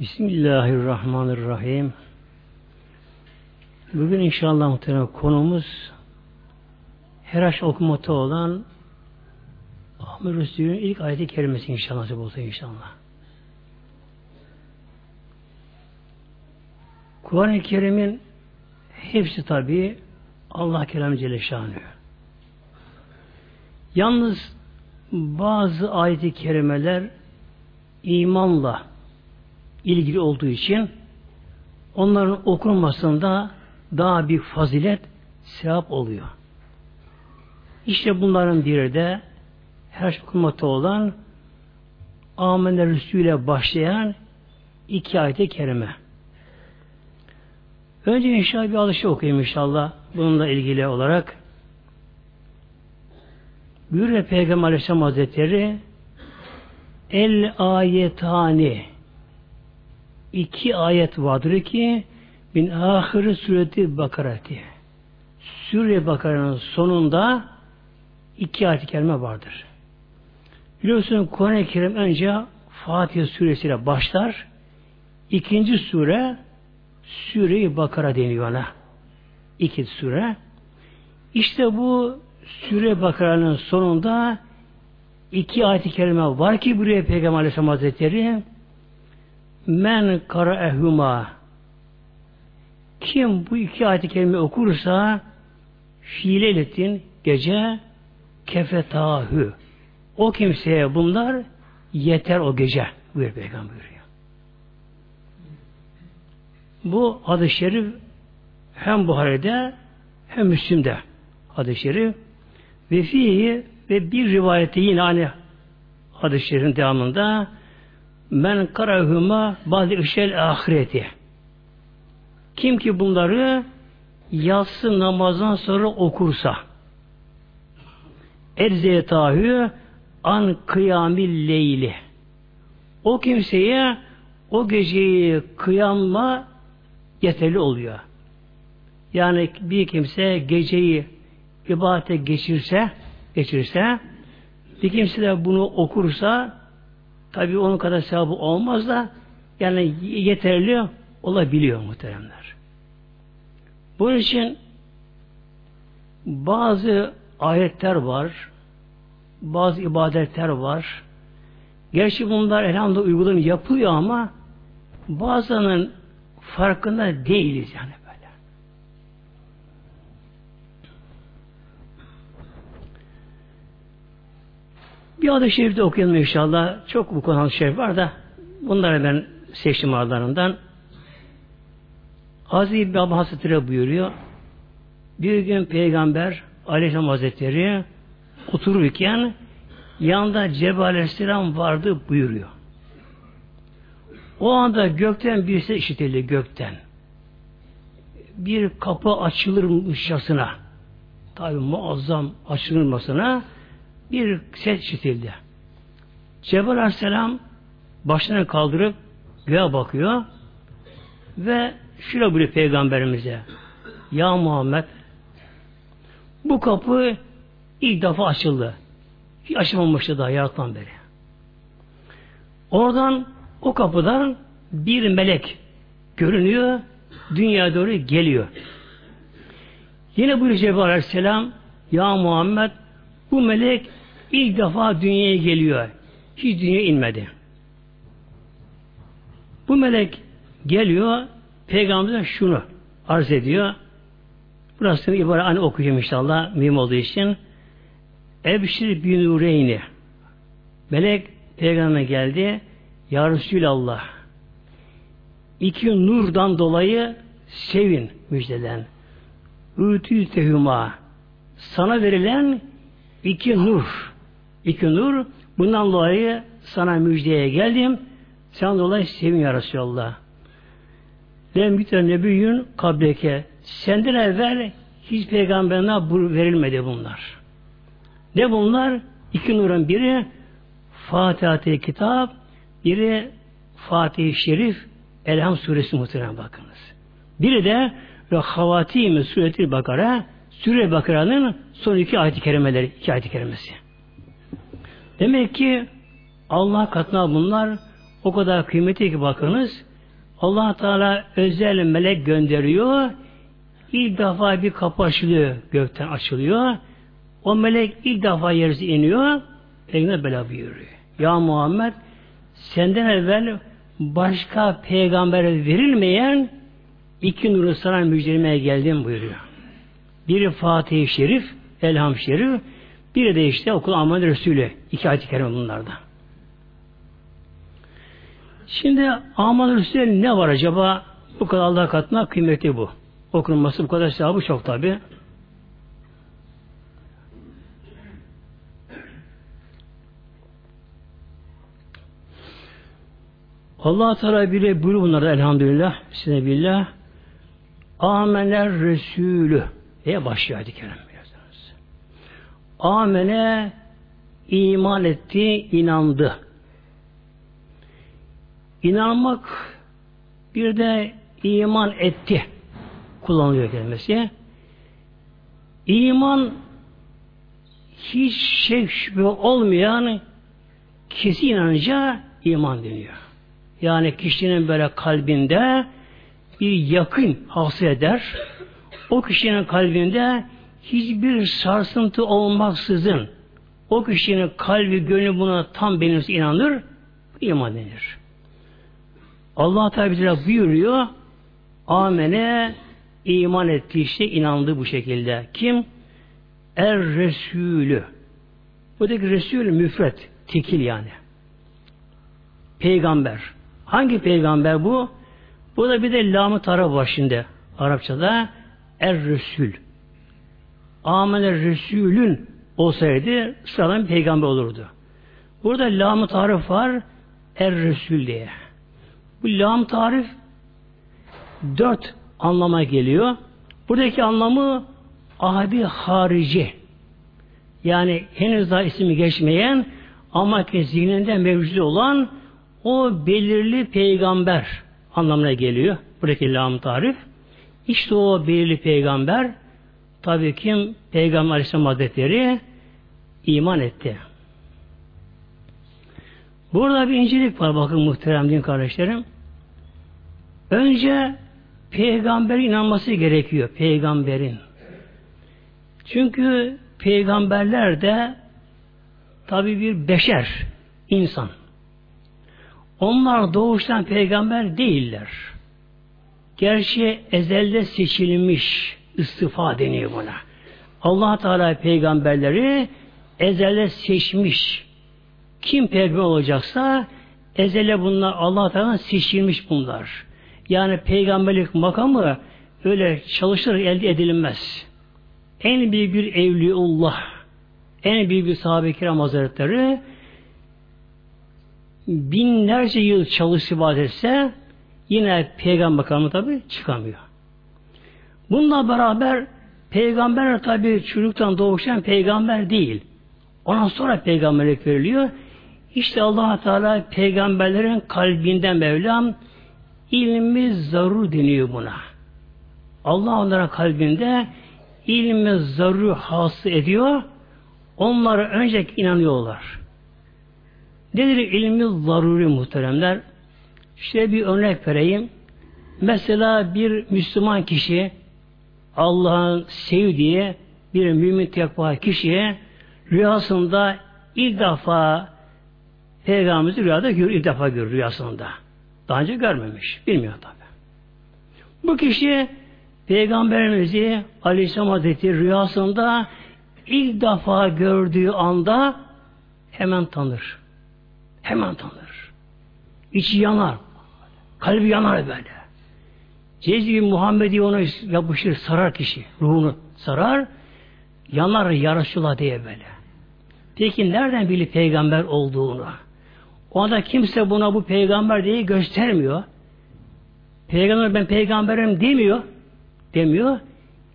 Bismillahirrahmanirrahim. Bugün inşallah muhtemelen konumuz Heraş okumakta olan Ahmet Resulü'nün ilk ayeti kerimesi inşallah nasip olsa inşallah. Kur'an-ı Kerim'in hepsi tabi Allah kelamı Celle Şanı. Yalnız bazı ayet-i kerimeler imanla ilgili olduğu için onların okunmasında daha bir fazilet, sevap oluyor. İşte bunların biri de her şey okunmakta olan Amener Resulü'yle başlayan iki ayet-i kerime. Önce inşallah bir alışı okuyayım inşallah bununla ilgili olarak. Buyuruyor Peygamber Aleyhisselam Hazretleri El ayetani iki ayet vardır ki bin ahiri sureti bakarati Sure Bakara'nın sonunda iki ayet-i kerime vardır. Biliyorsun Kur'an-ı Kerim önce Fatiha suresiyle başlar. İkinci sure Sure-i Bakara deniyor ona. İki sure. İşte bu Sure Bakara'nın sonunda iki ayet-i kerime var ki buraya Peygamber Aleyhisselam Hazretleri men kara'ehuma. Kim bu iki ayet-i kerime okursa fiileletin gece kefetahü. O kimseye bunlar yeter o gece buyur Peygamber buyuruyor. Bu hadis-i şerif hem Buhari'de hem Müslim'de hadis-i şerif. Ve fihi ve bir rivayeti yine aynı hadis-i şerifin devamında men karahuma bazı işel ahireti kim ki bunları yatsı namazdan sonra okursa erzeyetahü an kıyamil leyli o kimseye o geceyi kıyamla yeterli oluyor. Yani bir kimse geceyi ibadete geçirse geçirse bir kimse de bunu okursa tabi onun kadar sevabı olmaz da yani yeterli olabiliyor muhteremler. Bunun için bazı ayetler var, bazı ibadetler var. Gerçi bunlar elhamdülillah uygulanım yapılıyor ama bazılarının farkında değiliz yani Bir adı şerifte okuyalım inşallah. Çok bu konu şerif var da bunları ben seçtim aralarından. Aziz İbni Abba Hazretleri buyuruyor. Bir gün Peygamber Aleyhisselam Hazretleri otururken yanında Cebrail Aleyhisselam vardı buyuruyor. O anda gökten bir ses işitildi gökten. Bir kapı açılırmışçasına tabi muazzam açılırmasına bir ses işitildi. Cebrail Aleyhisselam başını kaldırıp göğe bakıyor ve şöyle buyuruyor peygamberimize Ya Muhammed bu kapı ilk defa açıldı. Hiç açılmamıştı daha yarattan beri. Oradan o kapıdan bir melek görünüyor, dünya doğru geliyor. Yine bu Cebrail Aleyhisselam Ya Muhammed bu melek ilk defa dünyaya geliyor. Hiç dünyaya inmedi. Bu melek geliyor, Peygamber'e şunu arz ediyor. Burasını ibaret hani okuyacağım inşallah mühim olduğu için. Ebşir bin Nureyni. Melek Peygamber'e geldi. Ya Resulallah iki nurdan dolayı sevin müjdelen. Ütü tehuma sana verilen iki nur. İki nur bundan dolayı sana müjdeye geldim. Sen dolayı sevin ya Resulallah. Ben bir tane nebiyyün kableke. Senden evvel hiç peygamberine verilmedi bunlar. Ne bunlar? İki nurun biri Fatiha-i Kitap, biri Fatih-i Şerif, Elham suresi muhtemelen bakınız. Biri de Havatim sureti Bakara, Sure Bakara'nın son iki ayet-i kerimeleri, iki ayet-i kerimesi. Demek ki Allah katına bunlar o kadar kıymetli ki bakınız allah Teala özel melek gönderiyor. İlk defa bir kapı açılıyor. Gökten açılıyor. O melek ilk defa yerine iniyor. Peygamber bela buyuruyor. Ya Muhammed senden evvel başka peygambere verilmeyen iki nuru sana müjdelemeye geldim buyuruyor. Biri Fatih-i Şerif, Elham Şerif, biri de işte okul Ahmet Resulü. İki ayet-i kerime bunlarda. Şimdi Ahmet Resulü ne var acaba? Bu kadar Allah katına kıymeti bu. Okunması bu kadar sevabı çok tabi. Allah Teala bile buyuruyor bunlarda elhamdülillah. Size billah. Amener Resulü diye başlıyor ayet-i. Amene iman etti, inandı. İnanmak bir de iman etti kullanılıyor kelimesi. İman hiç şek şüphe olmayan kesin inanınca iman deniyor. Yani kişinin böyle kalbinde bir yakın hasıl eder. O kişinin kalbinde hiçbir sarsıntı olmaksızın o kişinin kalbi, gönlü buna tam benimse inanır, iman denir. Allah Teala buyuruyor, amene iman etti işte inandı bu şekilde. Kim? Er Resulü. Buradaki Resul müfret, tekil yani. Peygamber. Hangi peygamber bu? Burada bir de lamı taraf var şimdi Arapçada. Er Resul. Amene Resulün olsaydı sıradan peygamber olurdu. Burada lam tarif var Er Resul diye. Bu lam tarif dört anlama geliyor. Buradaki anlamı ahdi harici. Yani henüz daha ismi geçmeyen ama ki zihninde mevcut olan o belirli peygamber anlamına geliyor. Buradaki lam tarif. İşte o belirli peygamber tabii kim Peygamber Aleyhisselam Hazretleri iman etti. Burada bir incelik var bakın muhterem din kardeşlerim. Önce peygamberin inanması gerekiyor. Peygamberin. Çünkü peygamberler de tabi bir beşer, insan. Onlar doğuştan peygamber değiller. Gerçi ezelde seçilmiş istifa deniyor buna. allah Teala peygamberleri ezelde seçmiş. Kim peygamber olacaksa ezele bunlar allah Teala seçilmiş bunlar. Yani peygamberlik makamı öyle çalışır elde edilmez. En büyük bir evliullah, en büyük bir sahabe-i kiram hazretleri binlerce yıl çalış ibadet etse yine peygamber makamı tabi çıkamıyor. Bununla beraber peygamber tabi çocuktan doğuşan peygamber değil. Ondan sonra peygamberlik veriliyor. İşte allah Teala peygamberlerin kalbinden Mevlam ilmi zarur deniyor buna. Allah onların kalbinde ilmi zarur hasıl ediyor. Onlara önce inanıyorlar. Nedir ilmi zaruri muhteremler? İşte bir örnek vereyim. Mesela bir Müslüman kişi Allah'ın sevdiği bir mümin tekva kişiye rüyasında ilk defa Peygamberimizi rüyada gör, ilk defa görür rüyasında. Daha önce görmemiş. Bilmiyor tabi. Bu kişi Peygamberimizi Aleyhisselam Hazretleri rüyasında ilk defa gördüğü anda hemen tanır. Hemen tanır. İçi yanar. Kalbi yanar böyle. Cezbi Muhammed'i ona yapışır, sarar kişi. Ruhunu sarar. Yanar ya Resulallah diye böyle. Peki nereden bilir peygamber olduğunu? O anda kimse buna bu peygamber diye göstermiyor. Peygamber ben peygamberim demiyor. Demiyor.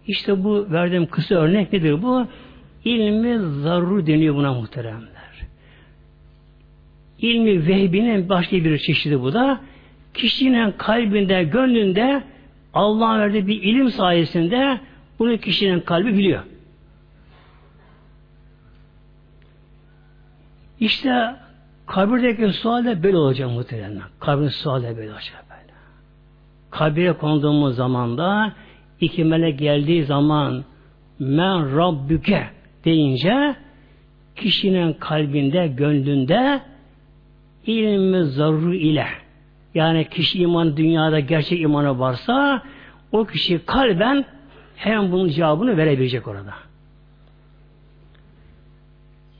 İşte bu verdiğim kısa örnek nedir bu? İlmi zarur deniyor buna muhteremler. İlmi vehbinin başka bir çeşidi bu da. Kişinin kalbinde, gönlünde Allah'ın verdiği bir ilim sayesinde bunu kişinin kalbi biliyor. İşte Kabirdeki sual de böyle olacak muhtemelen. Kabir sual de böyle olacak böyle. Kabire konduğumuz zaman da iki melek geldiği zaman men rabbüke deyince kişinin kalbinde, gönlünde ilmi zarru ile yani kişi iman dünyada gerçek imanı varsa o kişi kalben hem bunun cevabını verebilecek orada.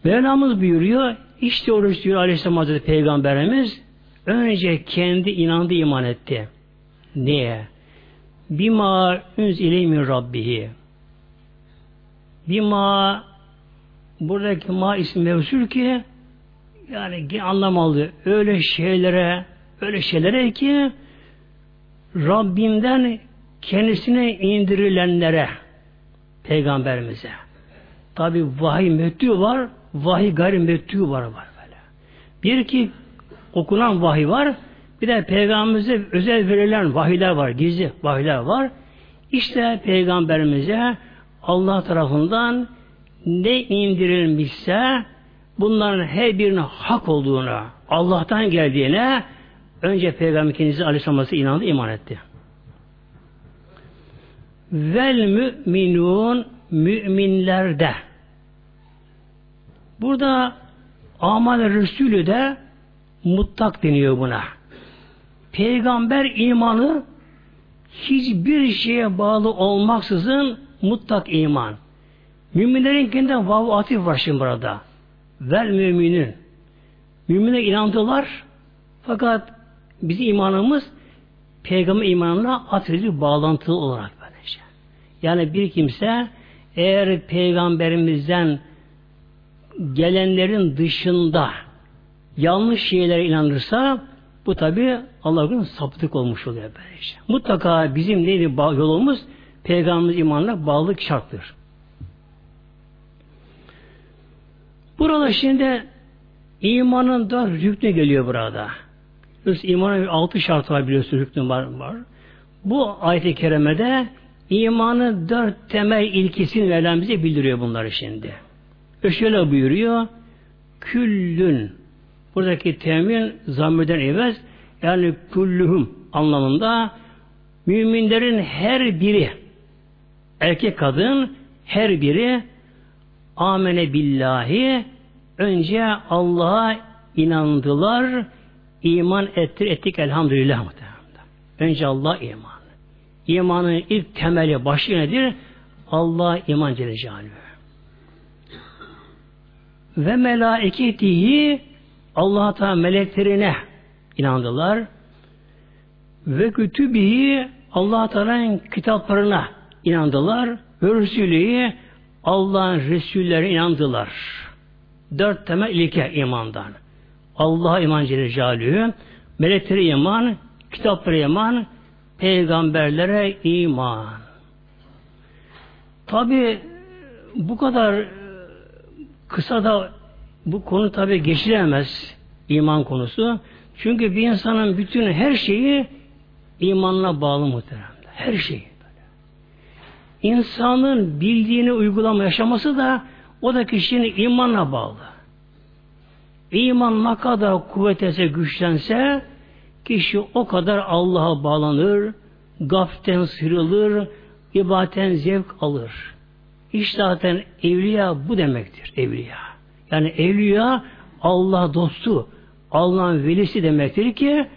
Mevlamız buyuruyor işte oruç diyor Aleyhisselam Hazreti Peygamberimiz önce kendi inandı iman etti. Niye? Bima ünz ileymin Rabbihi. Bima buradaki ma ismi mevsul ki yani anlamalı öyle şeylere öyle şeylere ki Rabbimden kendisine indirilenlere peygamberimize tabi vahiy mettü var vahiy gayri mettü var var böyle. Bir ki okunan vahiy var bir de peygamberimize özel verilen vahiyler var gizli vahiyler var işte peygamberimize Allah tarafından ne indirilmişse bunların her birinin hak olduğuna, Allah'tan geldiğine önce Peygamber kendisi Aleyhisselam'a inandı, iman etti. Vel müminun müminlerde burada amal Resulü de mutlak deniyor buna. Peygamber imanı hiçbir şeye bağlı olmaksızın mutlak iman. Müminlerin kendinden vav atif var şimdi burada. Vel müminin. Mümine inandılar fakat bizim imanımız peygamber imanına atredi bağlantılı olarak böylece. Yani bir kimse eğer peygamberimizden gelenlerin dışında yanlış şeylere inanırsa bu tabi Allah'ın sapıtık olmuş oluyor böylece. Mutlaka bizim neydi yolumuz? Peygamberimiz imanına bağlılık şarttır. Burada şimdi imanın da rüknü geliyor burada. Yoksa imanın altı şartı var biliyorsunuz rüknü var, var. Bu ayet-i kerimede imanı dört temel ilkesini verilen bize bildiriyor bunları şimdi. Ve buyuruyor. Küllün buradaki temin zamirden evvel yani kulluhum anlamında müminlerin her biri erkek kadın her biri amene billahi önce Allah'a inandılar iman ettir ettik elhamdülillah önce Allah iman imanın ilk temeli başı nedir? Allah iman Celle ve melaiketihi Allah Teala meleklerine inandılar ve kütübihi Allah Teala'nın kitaplarına inandılar ve Resulü'ye Allah'ın Resullerine inandılar. Dört temel ilke imandan. Allah'a iman Celle meleklere iman, kitaplara iman, peygamberlere iman. Tabi bu kadar kısa da bu konu tabi geçilemez iman konusu. Çünkü bir insanın bütün her şeyi imanla bağlı muhtemelen. Her şey. İnsanın bildiğini uygulama yaşaması da o da kişinin imanla bağlı. İman ne kadar kuvvetlense, güçlense kişi o kadar Allah'a bağlanır, gaften sıyrılır, ibadetten zevk alır. İşte zaten evliya bu demektir, evliya. Yani evliya Allah dostu, Allah'ın velisi demektir ki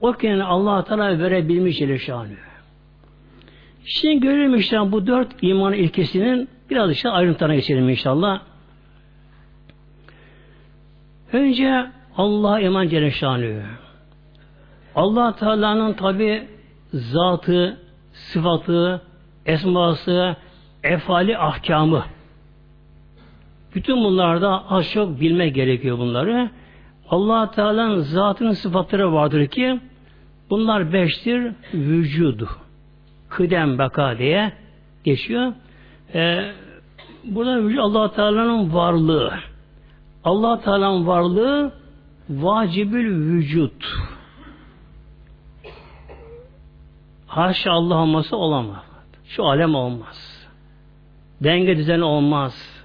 o kendini Allah Teala verebilmiş şanı. Şimdi görelim işte bu dört iman ilkesinin biraz işte ayrıntılarına geçelim inşallah. Önce Allah iman Celle Allah Teala'nın tabi zatı, sıfatı, esması, efali, ahkamı. Bütün bunlarda az çok bilmek gerekiyor bunları. allah Teala'nın zatının sıfatları vardır ki bunlar beştir. Vücudu kıdem baka diye geçiyor. Ee, burada allah Teala'nın varlığı. Allah Teala'nın varlığı vacibül vücut. Haşa Allah olması olamaz. Şu alem olmaz. Denge düzeni olmaz.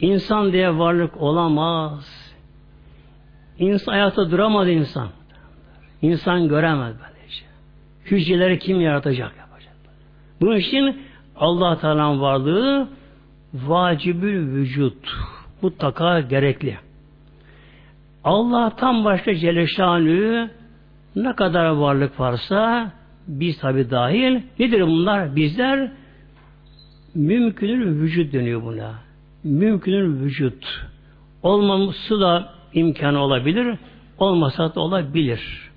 İnsan diye varlık olamaz. İnsan ayakta duramaz insan. İnsan göremez böylece. Hücreleri kim yaratacak yapacak. Bunun için Allah Teala'nın varlığı vacibül vücut. Mutlaka gerekli. Allah'tan başka Celle Şanü ne kadar varlık varsa biz tabi dahil nedir bunlar? Bizler mümkünül vücut deniyor buna. Mümkünül vücut. Olmaması da imkanı olabilir, olmasa da olabilir.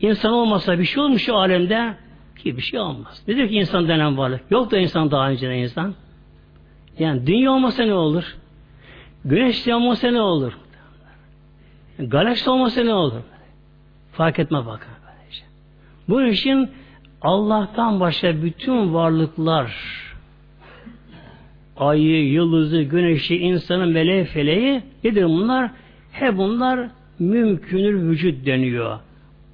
İnsan olmasa bir şey olmuş şu alemde ki bir şey olmaz. Nedir ki insan denen varlık? Yok da insan daha önce insan. Yani dünya olmasa ne olur? Güneş olmasa ne olur? Galaksi olmasa ne olur? Fark etme bakın. Bunun için Allah'tan başka bütün varlıklar ayı, yıldızı, güneşi, insanı, meleği, feleği nedir bunlar? Hep bunlar mümkünür vücut deniyor.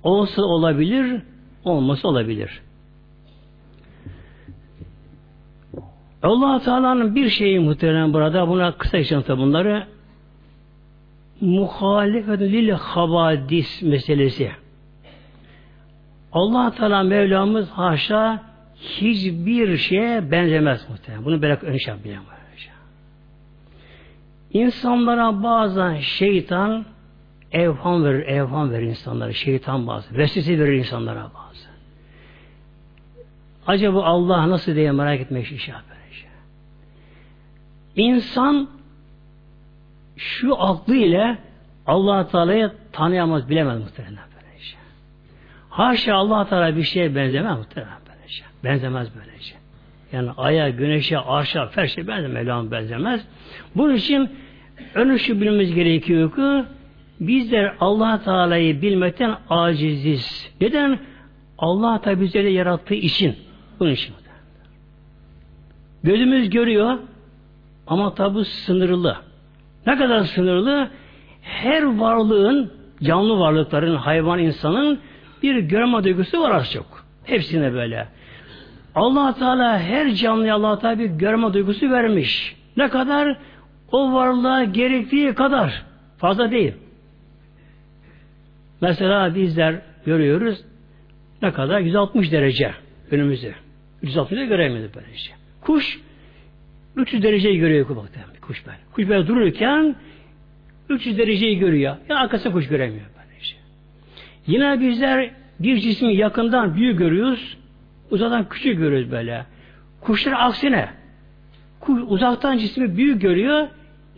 Olsa olabilir, olmasa olabilir. Allah Teala'nın bir şeyi muhtemelen burada, buna kısa işaretle bunları muhalefet lil havadis meselesi. Allah Teala Mevlamız haşa hiçbir şeye benzemez muhtemelen. Bunu böyle ön şey İnsanlara bazen şeytan evham verir, evham verir insanlara. Şeytan bazen. Vesvese verir insanlara bazen. Acaba Allah nasıl diye merak etmek iş yapar. İnsan şu aklı ile allah Teala'yı tanıyamaz, bilemez muhtemelen böylece. Haşa allah Teala bir şeye benzemez muhtemelen böylece. Benzemez böylece. Yani aya, güneşe, arşa, her şey benzemez. Mevlam benzemez. Bunun için önü şu bilmemiz gerekiyor ki bizler allah Teala'yı bilmekten aciziz. Neden? Allah Teala bizleri yarattığı için. Bunun için. Gözümüz görüyor ama tabi sınırlı. Ne kadar sınırlı? Her varlığın, canlı varlıkların, hayvan insanın bir görme duygusu var az çok. Hepsine böyle. allah Teala her canlıya allah Teala bir görme duygusu vermiş. Ne kadar? O varlığa gerektiği kadar. Fazla değil. Mesela bizler görüyoruz ne kadar? 160 derece önümüzü. 160 derece göremiyoruz böylece. Kuş 300 dereceyi görüyor kuş böyle. Kuş böyle dururken 300 dereceyi görüyor. Ya arkasında kuş göremiyor böylece. Yine bizler bir cismi yakından büyük görüyoruz. Uzaktan küçük görüyoruz böyle. Kuşlar aksine kuş uzaktan cismi büyük görüyor.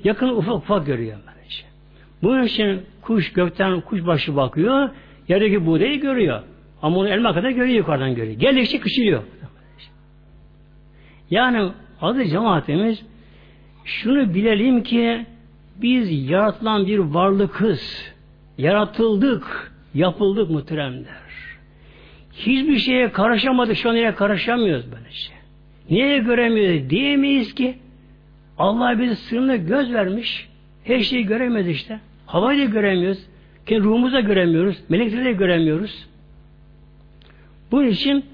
Yakın ufak ufak görüyor böylece. Bunun için kuş gökten kuş başı bakıyor. Yerdeki buğdayı görüyor. Ama onu elma kadar görüyor yukarıdan görüyor. Geldikçe küçülüyor. Yani adı cemaatimiz şunu bilelim ki biz yaratılan bir varlıkız. Yaratıldık, yapıldık muhteremler. Hiçbir şeye karışamadık, şu an karışamıyoruz böylece. Niye göremiyoruz diyemeyiz ki Allah bize sınırlı göz vermiş. Her şeyi göremiyoruz işte. Havayı da göremiyoruz. Kendi ruhumuzu da göremiyoruz. Melekleri de göremiyoruz. Bunun için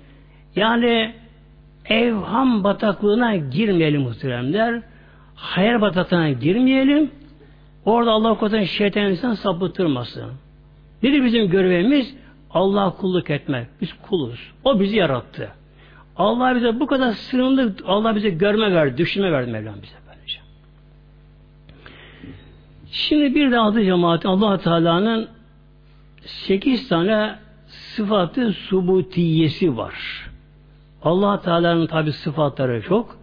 yani evham bataklığına girmeyelim muhteremler. Hayal bataklığına girmeyelim. Orada Allah korusun şeytan insan sapıtırmasın. Nedir bizim görevimiz? Allah kulluk etmek. Biz kuluz. O bizi yarattı. Allah bize bu kadar sınırlı, Allah bize görme verdi, düşünme verdi Mevlam bize böylece. Şimdi bir de adı cemaati allah Teala'nın sekiz tane sıfatı subutiyesi var allah Teala'nın tabi sıfatları çok.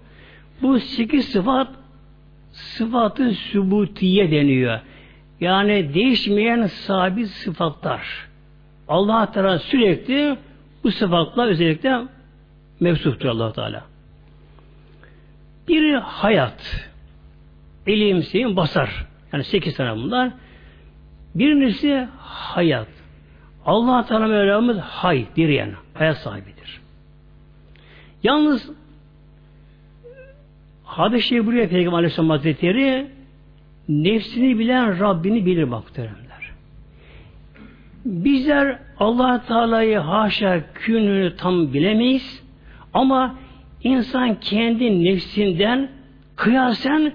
Bu sekiz sıfat sıfatı sübutiye deniyor. Yani değişmeyen sabit sıfatlar. allah Teala sürekli bu sıfatla özellikle mevsuftur allah Teala. Biri hayat. Elim, seyin, basar. Yani sekiz tane bunlar. Birincisi hayat. Allah Teala Mevlamız hay, diriyen, hayat sahibidir. Yalnız hadis-i buraya Peygamber Aleyhisselam Hazretleri nefsini bilen Rabbini bilir muhteremler. Bizler allah Teala'yı haşa kününü tam bilemeyiz ama insan kendi nefsinden kıyasen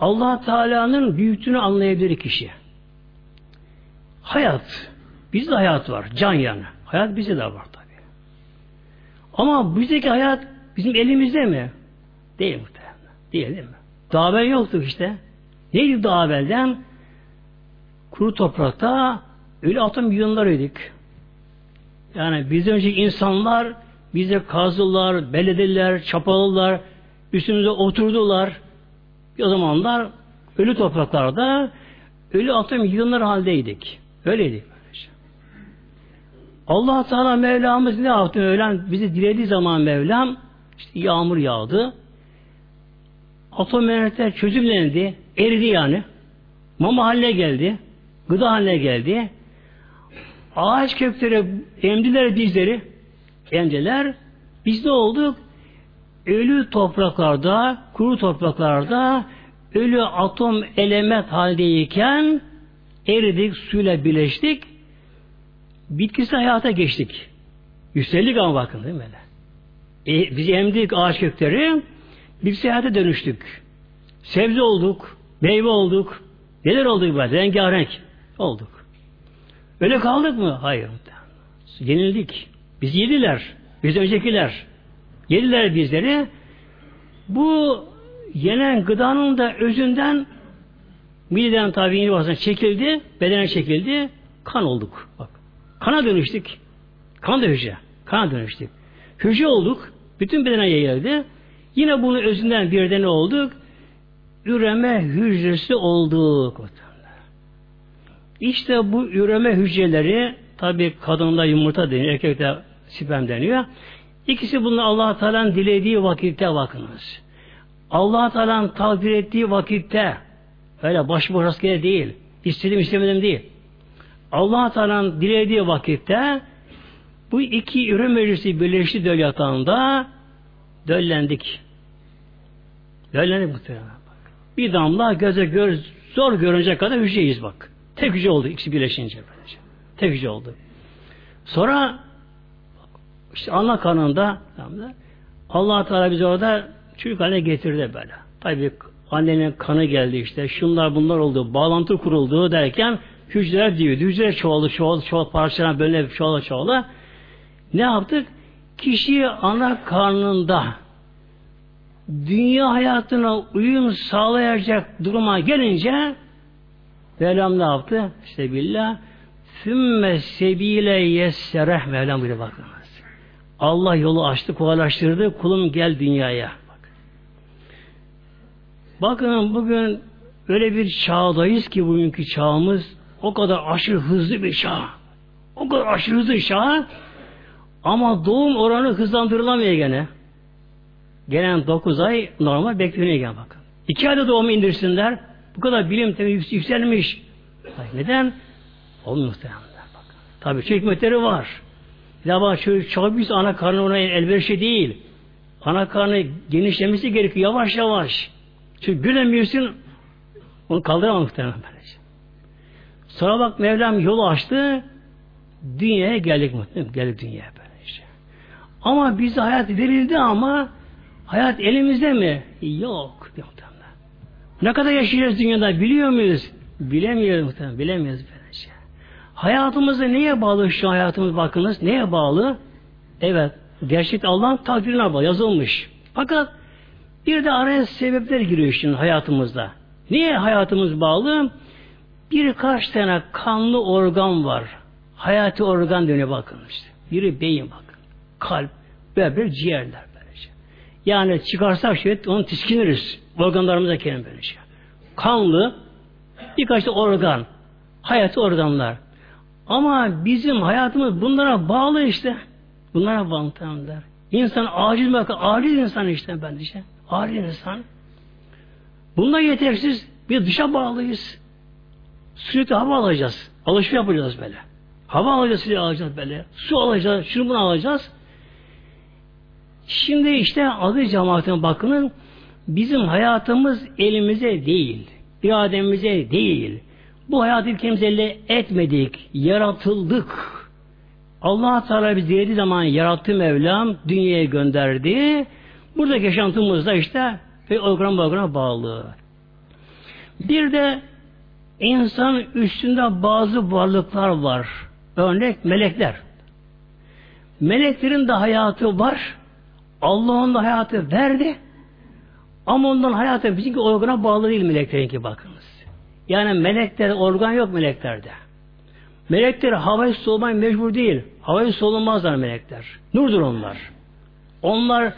allah Teala'nın büyüklüğünü anlayabilir kişi. hayat. Bizde hayat var. Can yani. Hayat bize de var. Ama bizdeki hayat bizim elimizde mi? Değil muhtemelen. Değil değil mi? Daha yoktuk işte. Neydi daha evvelden? Kuru toprakta ölü atom yığınlarıydık. Yani bizden önceki insanlar bize kazdılar, belediler, çapaladılar, üstümüze oturdular. O zamanlar ölü topraklarda ölü atom yığınları haldeydik. Öyleydik. Allah Teala Mevlamız ne yaptı Mevlam? Bizi dilediği zaman Mevlam işte yağmur yağdı. Atom enerjiler çözümlendi. Eridi yani. Mama haline geldi. Gıda haline geldi. Ağaç kökleri emdiler dizleri. Emdiler. Biz ne olduk? Ölü topraklarda, kuru topraklarda ölü atom element haldeyken eridik, suyla birleştik. Bitkisi hayata geçtik. Yükseldik ama bakın değil mi böyle? E, biz emdik ağaç kökleri, bitkisi hayata dönüştük. Sebze olduk, meyve olduk. Neler olduk böyle? Rengarenk olduk. Öyle kaldık mı? Hayır. Yenildik. Biz yediler. Biz öncekiler. Yediler bizleri. Bu yenen gıdanın da özünden mideden tabi çekildi, bedene çekildi, kan olduk. Bak. Kana dönüştük. Kan da hücre. Kana dönüştük. Hücre olduk. Bütün bedene yayıldı. Yine bunun özünden bir ne olduk? Üreme hücresi olduk. İşte bu üreme hücreleri tabi kadında yumurta deniyor, erkekte sperm deniyor. İkisi bunlar allah Teala'nın dilediği vakitte bakınız. allah Teala'nın takdir ettiği vakitte öyle başıboş rastgele değil. İstedim istemedim değil allah Teala'nın dilediği vakitte bu iki ürün meclisi birleşti döl yatağında döllendik. Döllendik muhtemelen. Bak. Bir damla göze gör, zor görünecek kadar hücreyiz bak. Tek hücre oldu ikisi birleşince. Böylece. Tek hücre oldu. Sonra işte ana kanında allah Teala bizi orada çocuk haline getirdi böyle. Tabi annenin kanı geldi işte. Şunlar bunlar oldu. Bağlantı kuruldu derken Hücreler diyor. Hücreler çoğaldı, çoğaldı, çoğaldı, parçalan böyle çoğaldı, çoğaldı. Ne yaptık? Kişi ana karnında dünya hayatına uyum sağlayacak duruma gelince Mevlam ne yaptı? İşte billah Sümme sebile yessereh Mevlam buyuruyor bakınız. Allah yolu açtı, kolaylaştırdı. Kulum gel dünyaya. Bak. Bakın bugün öyle bir çağdayız ki bugünkü çağımız o kadar aşırı hızlı bir çağ. O kadar aşırı hızlı çağ. Ama doğum oranı hızlandırılamıyor gene. Gelen 9 ay normal bekleniyor gene bakın. 2 ayda doğum indirsinler. Bu kadar bilim tabi yükselmiş. Neden? Olmuyor muhtemelen. Bakın. Tabi şu hikmetleri var. Ya bak şu çok büyük ana karnı ona elverişli değil. Ana karnı genişlemesi gerekiyor yavaş yavaş. Çünkü bilemiyorsun onu kaldıramam muhtemelen böylece. Sonra bak Mevlam yolu açtı. Dünyaya geldik muhtemelen. Geldik dünyaya böyle işte. Ama bize hayat verildi ama hayat elimizde mi? Yok. Ne kadar yaşayacağız dünyada biliyor muyuz? Bilemiyoruz muhtemelen. Bilemiyoruz böylece. Hayatımızı neye bağlı şu hayatımız bakınız? Neye bağlı? Evet. Gerçek Allah'ın takdirine bağlı. Yazılmış. Fakat bir de araya sebepler giriyor şimdi hayatımızda. Niye hayatımız bağlı? Birkaç tane kanlı organ var. Hayati organ dönüyor bakın işte. Biri beyin bakın. Kalp, böbrek, ciğerler böylece. Yani çıkarsak şey onu tiskiniriz. Organlarımıza kendin böylece. Kanlı birkaç da organ. Hayati organlar. Ama bizim hayatımız bunlara bağlı işte. Bunlara bağlı tamamlar. İnsan aciz bakın. Aciz insan işte ben işte. Aciz insan. Bunlar yetersiz. Bir dışa bağlıyız. Sürekli hava alacağız. Alışveriş yapacağız böyle. Hava alacağız, sürekli alacağız böyle. Su alacağız, şunu bunu alacağız. Şimdi işte adı cemaatine bakının bizim hayatımız elimize değil. irademize değil. Bu hayatı ülkemize elde etmedik. Yaratıldık. Allah Teala bizi dilediği zaman yarattı Mevlam, dünyaya gönderdi. Buradaki yaşantımız da işte ve program programa bağlı. Bir de İnsan üstünde bazı varlıklar var. Örnek melekler. Meleklerin de hayatı var. Allah onda hayatı verdi. Ama ondan hayatı bizimki organa bağlı değil meleklerinki bakınız. Yani melekler organ yok meleklerde. Melekler havayı solmaya mecbur değil. Havayı solunmazlar melekler. Nurdur onlar. Onlar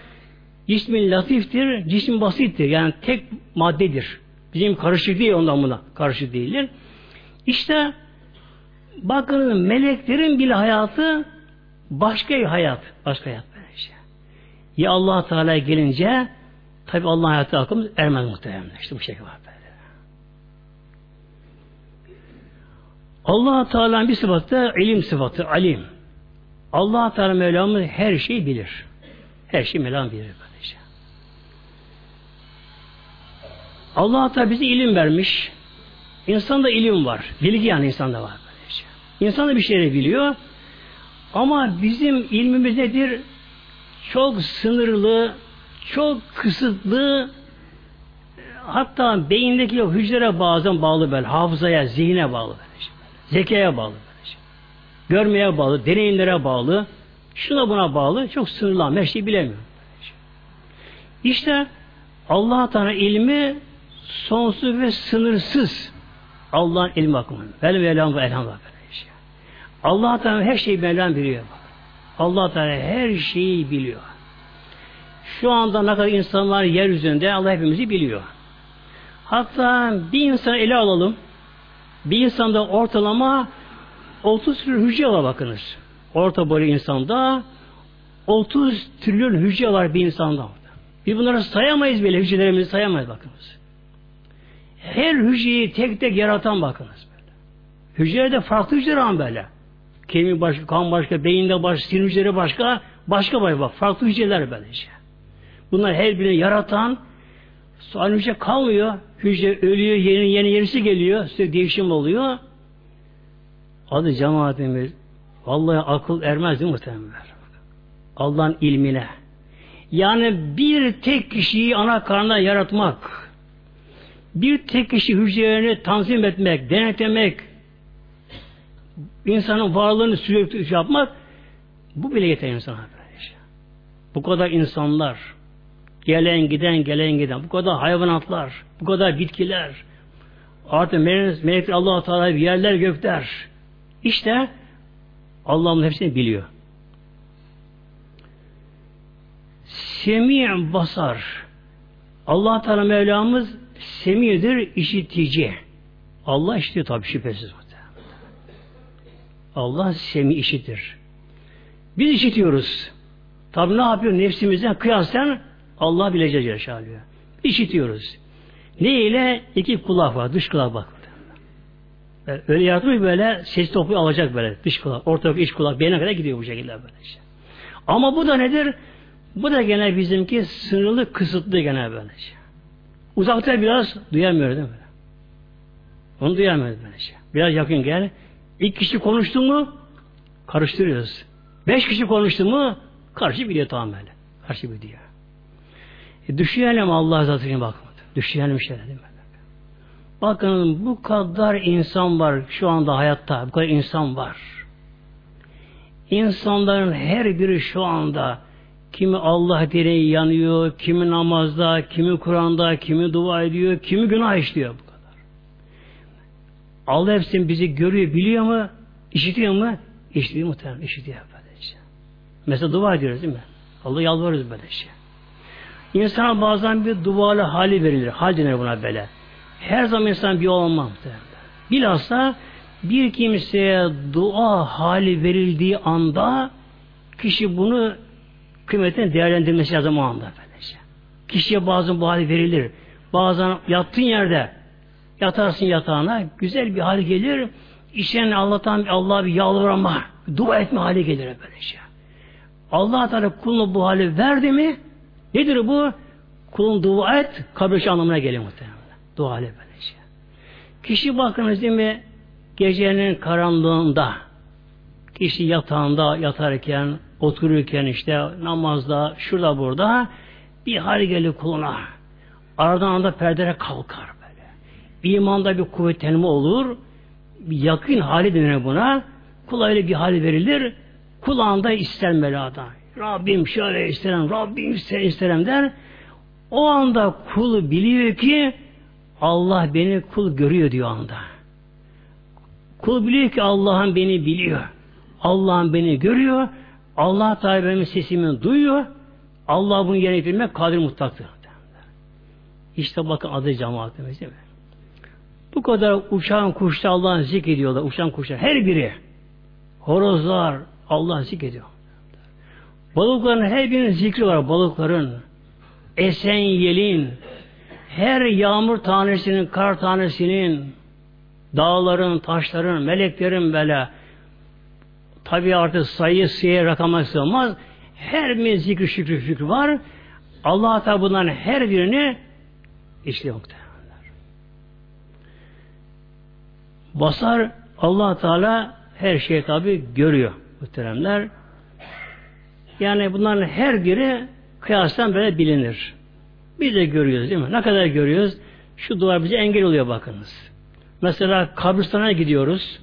cismin latiftir, cismin basittir. Yani tek maddedir. Bizim karışık değil ondan buna. Karışık değildir. İşte bakın meleklerin bile hayatı başka bir hayat. Başka hayat böylece. Ya allah Teala gelince tabi Allah hayatı akımız ermez muhtemelen. İşte bu şekilde var allah Teala'nın bir sıfatı ilim sıfatı, alim. allah Teala Mevlamız her şeyi bilir. Her şeyi Mevlam bilir böylece. Allah Teala bize ilim vermiş. İnsanda ilim var. Bilgi yani insanda var. Böylece. İnsan da bir şeyleri biliyor. Ama bizim ilmimiz nedir? Çok sınırlı, çok kısıtlı, hatta beyindeki hücrelere bazen bağlı böyle, hafızaya, zihne bağlı böyle. Zekaya bağlı böyle. Görmeye bağlı, deneyimlere bağlı, şuna buna bağlı, çok sınırlı her şeyi bilemiyor. İşte Allah Teala ilmi sonsuz ve sınırsız. Allah'ın ilmi bakımından. Vel ve elham ve elham Allah Teala her şeyi Mevlam biliyor. Allah Teala her şeyi biliyor. Şu anda ne kadar insanlar yeryüzünde Allah hepimizi biliyor. Hatta bir insan ele alalım. Bir insanda ortalama 30 trilyon hücre var bakınız. Orta boylu insanda 30 trilyon hücre var bir insanda. Bir bunları sayamayız bile hücrelerimizi sayamayız bakınız. Her hücreyi tek tek yaratan bakınız böyle. Hücrede farklı hücreler var böyle. Kemik başka, kan başka, beyinde başka, sinir hücreleri başka, başka başka bak. Farklı hücreler böylece. Bunlar her birini yaratan aynı hücre kalmıyor. Hücre ölüyor, yeni yeni yenisi geliyor. Sürekli değişim oluyor. Adı cemaatimiz vallahi akıl ermez değil muhtemelen. Allah'ın ilmine. Yani bir tek kişiyi ana karnına yaratmak, bir tek kişi hücrelerini tanzim etmek, denetlemek, insanın varlığını sürekli yapmak bu bile yeter insana. Bu kadar insanlar gelen giden gelen giden bu kadar hayvanatlar bu kadar bitkiler artık melek, melek Allah Teala yerler gökler işte Allah'ın hepsini biliyor. Semi basar. Allah Teala Mevlamız semidir, işitici. Allah işitiyor tabi şüphesiz. Allah semi işitir. Biz işitiyoruz. Tabi ne yapıyor nefsimizden kıyasen Allah bilecek yaşalıyor. İşitiyoruz. Ne ile? iki kulak var. Dış kulak bak. Yani öyle yaratmış böyle ses topu alacak böyle dış kulak, orta iç kulak, beyne kadar gidiyor bu şekilde böyle işte. Ama bu da nedir? Bu da gene bizimki sınırlı, kısıtlı gene böyle şey. Uzakta biraz duyamıyor değil mi? Onu duyamıyor şey. Biraz yakın gel. İki kişi konuştu mu karıştırıyoruz. Beş kişi konuştu mu karşı biliyor tamamen. Karşı biliyor. E, düşünelim Allah zatına bakmadı. Düşünelim şeyler değil mi? Bakın bu kadar insan var şu anda hayatta. Bu kadar insan var. İnsanların her biri şu anda kimi Allah direği yanıyor, kimi namazda, kimi Kur'an'da, kimi dua ediyor, kimi günah işliyor bu kadar. Allah hepsini bizi görüyor, biliyor mu? İşitiyor mu? İşitiyor muhtemelen, işitiyor böylece. Mesela dua ediyoruz değil mi? Allah yalvarırız böyle şey. İnsana bazen bir dualı hali verilir. Hal denir buna böyle. Her zaman insan bir olmaz. Bilhassa bir kimseye dua hali verildiği anda kişi bunu kıymetini değerlendirmesi lazım o anda. Böylece. Kişiye bazen bu hali verilir. Bazen yattığın yerde yatarsın yatağına güzel bir hal gelir. İşten Allah'tan Allah'a bir yalvarma, dua etme hali gelir böylece. Allah Teala kuluna bu hali verdi mi Nedir bu? Kulun dua et, kabir anlamına geliyor muhtemelen. Dua ile böyle şey. Kişi bakınız değil mi? Gecenin karanlığında kişi yatağında yatarken, otururken işte namazda, şurada burada bir hal gelir kuluna. Aradan anda perdere kalkar böyle. imanda bir kuvvetlenme olur. Bir yakın hali denir buna. Kula bir hal verilir. Kulağında ister Mevla'da. Rabbim şöyle isterim, Rabbim ister isterim der. O anda kul biliyor ki Allah beni kul görüyor diyor anda. Kul biliyor ki Allah'ın beni biliyor. Allah'ın beni görüyor. Allah Teala benim sesimi duyuyor. Allah bunu yerine getirmek kadir mutlaktır. İşte bakın adı cemaatimiz değil mi? Bu kadar uçan kuşlar Allah'ın zikrediyorlar. Uçan kuşlar her biri. Horozlar Allah zikrediyor. Balıkların her birinin zikri var. Balıkların. Esen yelin. Her yağmur tanesinin, kar tanesinin, dağların, taşların, meleklerin böyle tabi artık sayı sayı rakama sığmaz. Her bir zikri şükrü fikri var. Allah Teala bunların her birini işliyor muhtemelenler. Basar Allah Teala her şeyi tabi görüyor muhteremler. Yani bunların her biri kıyastan böyle bilinir. Biz de görüyoruz değil mi? Ne kadar görüyoruz? Şu duvar bize engel oluyor bakınız. Mesela kabristana gidiyoruz.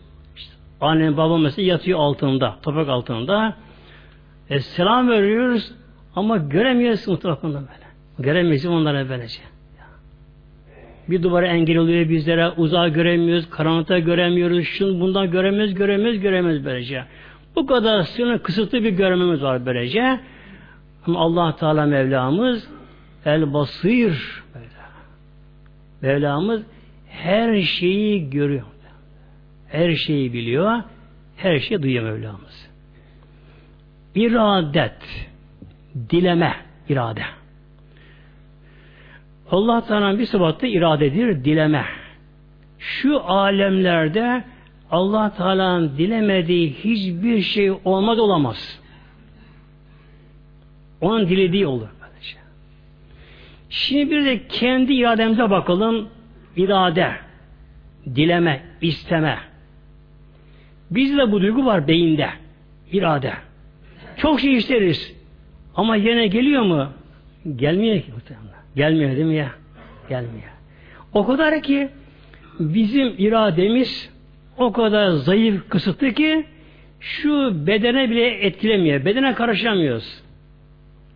Annem babam mesela yatıyor altında, toprak altında. E, selam veriyoruz ama göremiyoruz mutlaka böyle. Göremeyiz onlara böylece. Bir duvara engel oluyor bizlere, uzağa göremiyoruz, karanlıkta göremiyoruz, şunu bundan göremiyoruz, göremiyoruz, göremiyoruz böylece. Bu kadar sınır kısıtlı bir görmemiz var böylece. Ama allah Teala Mevlamız el basir Mevlamız her şeyi görüyor. Her şeyi biliyor. Her şeyi duyuyor Mevlamız. İradet dileme irade. Allah Teala'nın bir sıfatı iradedir, dileme. Şu alemlerde Allah Teala'nın dilemediği hiçbir şey olmaz olamaz. Onun dilediği olur. Şimdi bir de kendi irademize bakalım. İrade, dileme, isteme. Bizde bu duygu var beyinde. İrade. Çok şey isteriz. Ama yerine geliyor mu? Gelmiyor ki muhtemelen. Gelmiyor değil mi ya? Gelmiyor. O kadar ki bizim irademiz o kadar zayıf, kısıtlı ki şu bedene bile etkilemiyor. Bedene karışamıyoruz.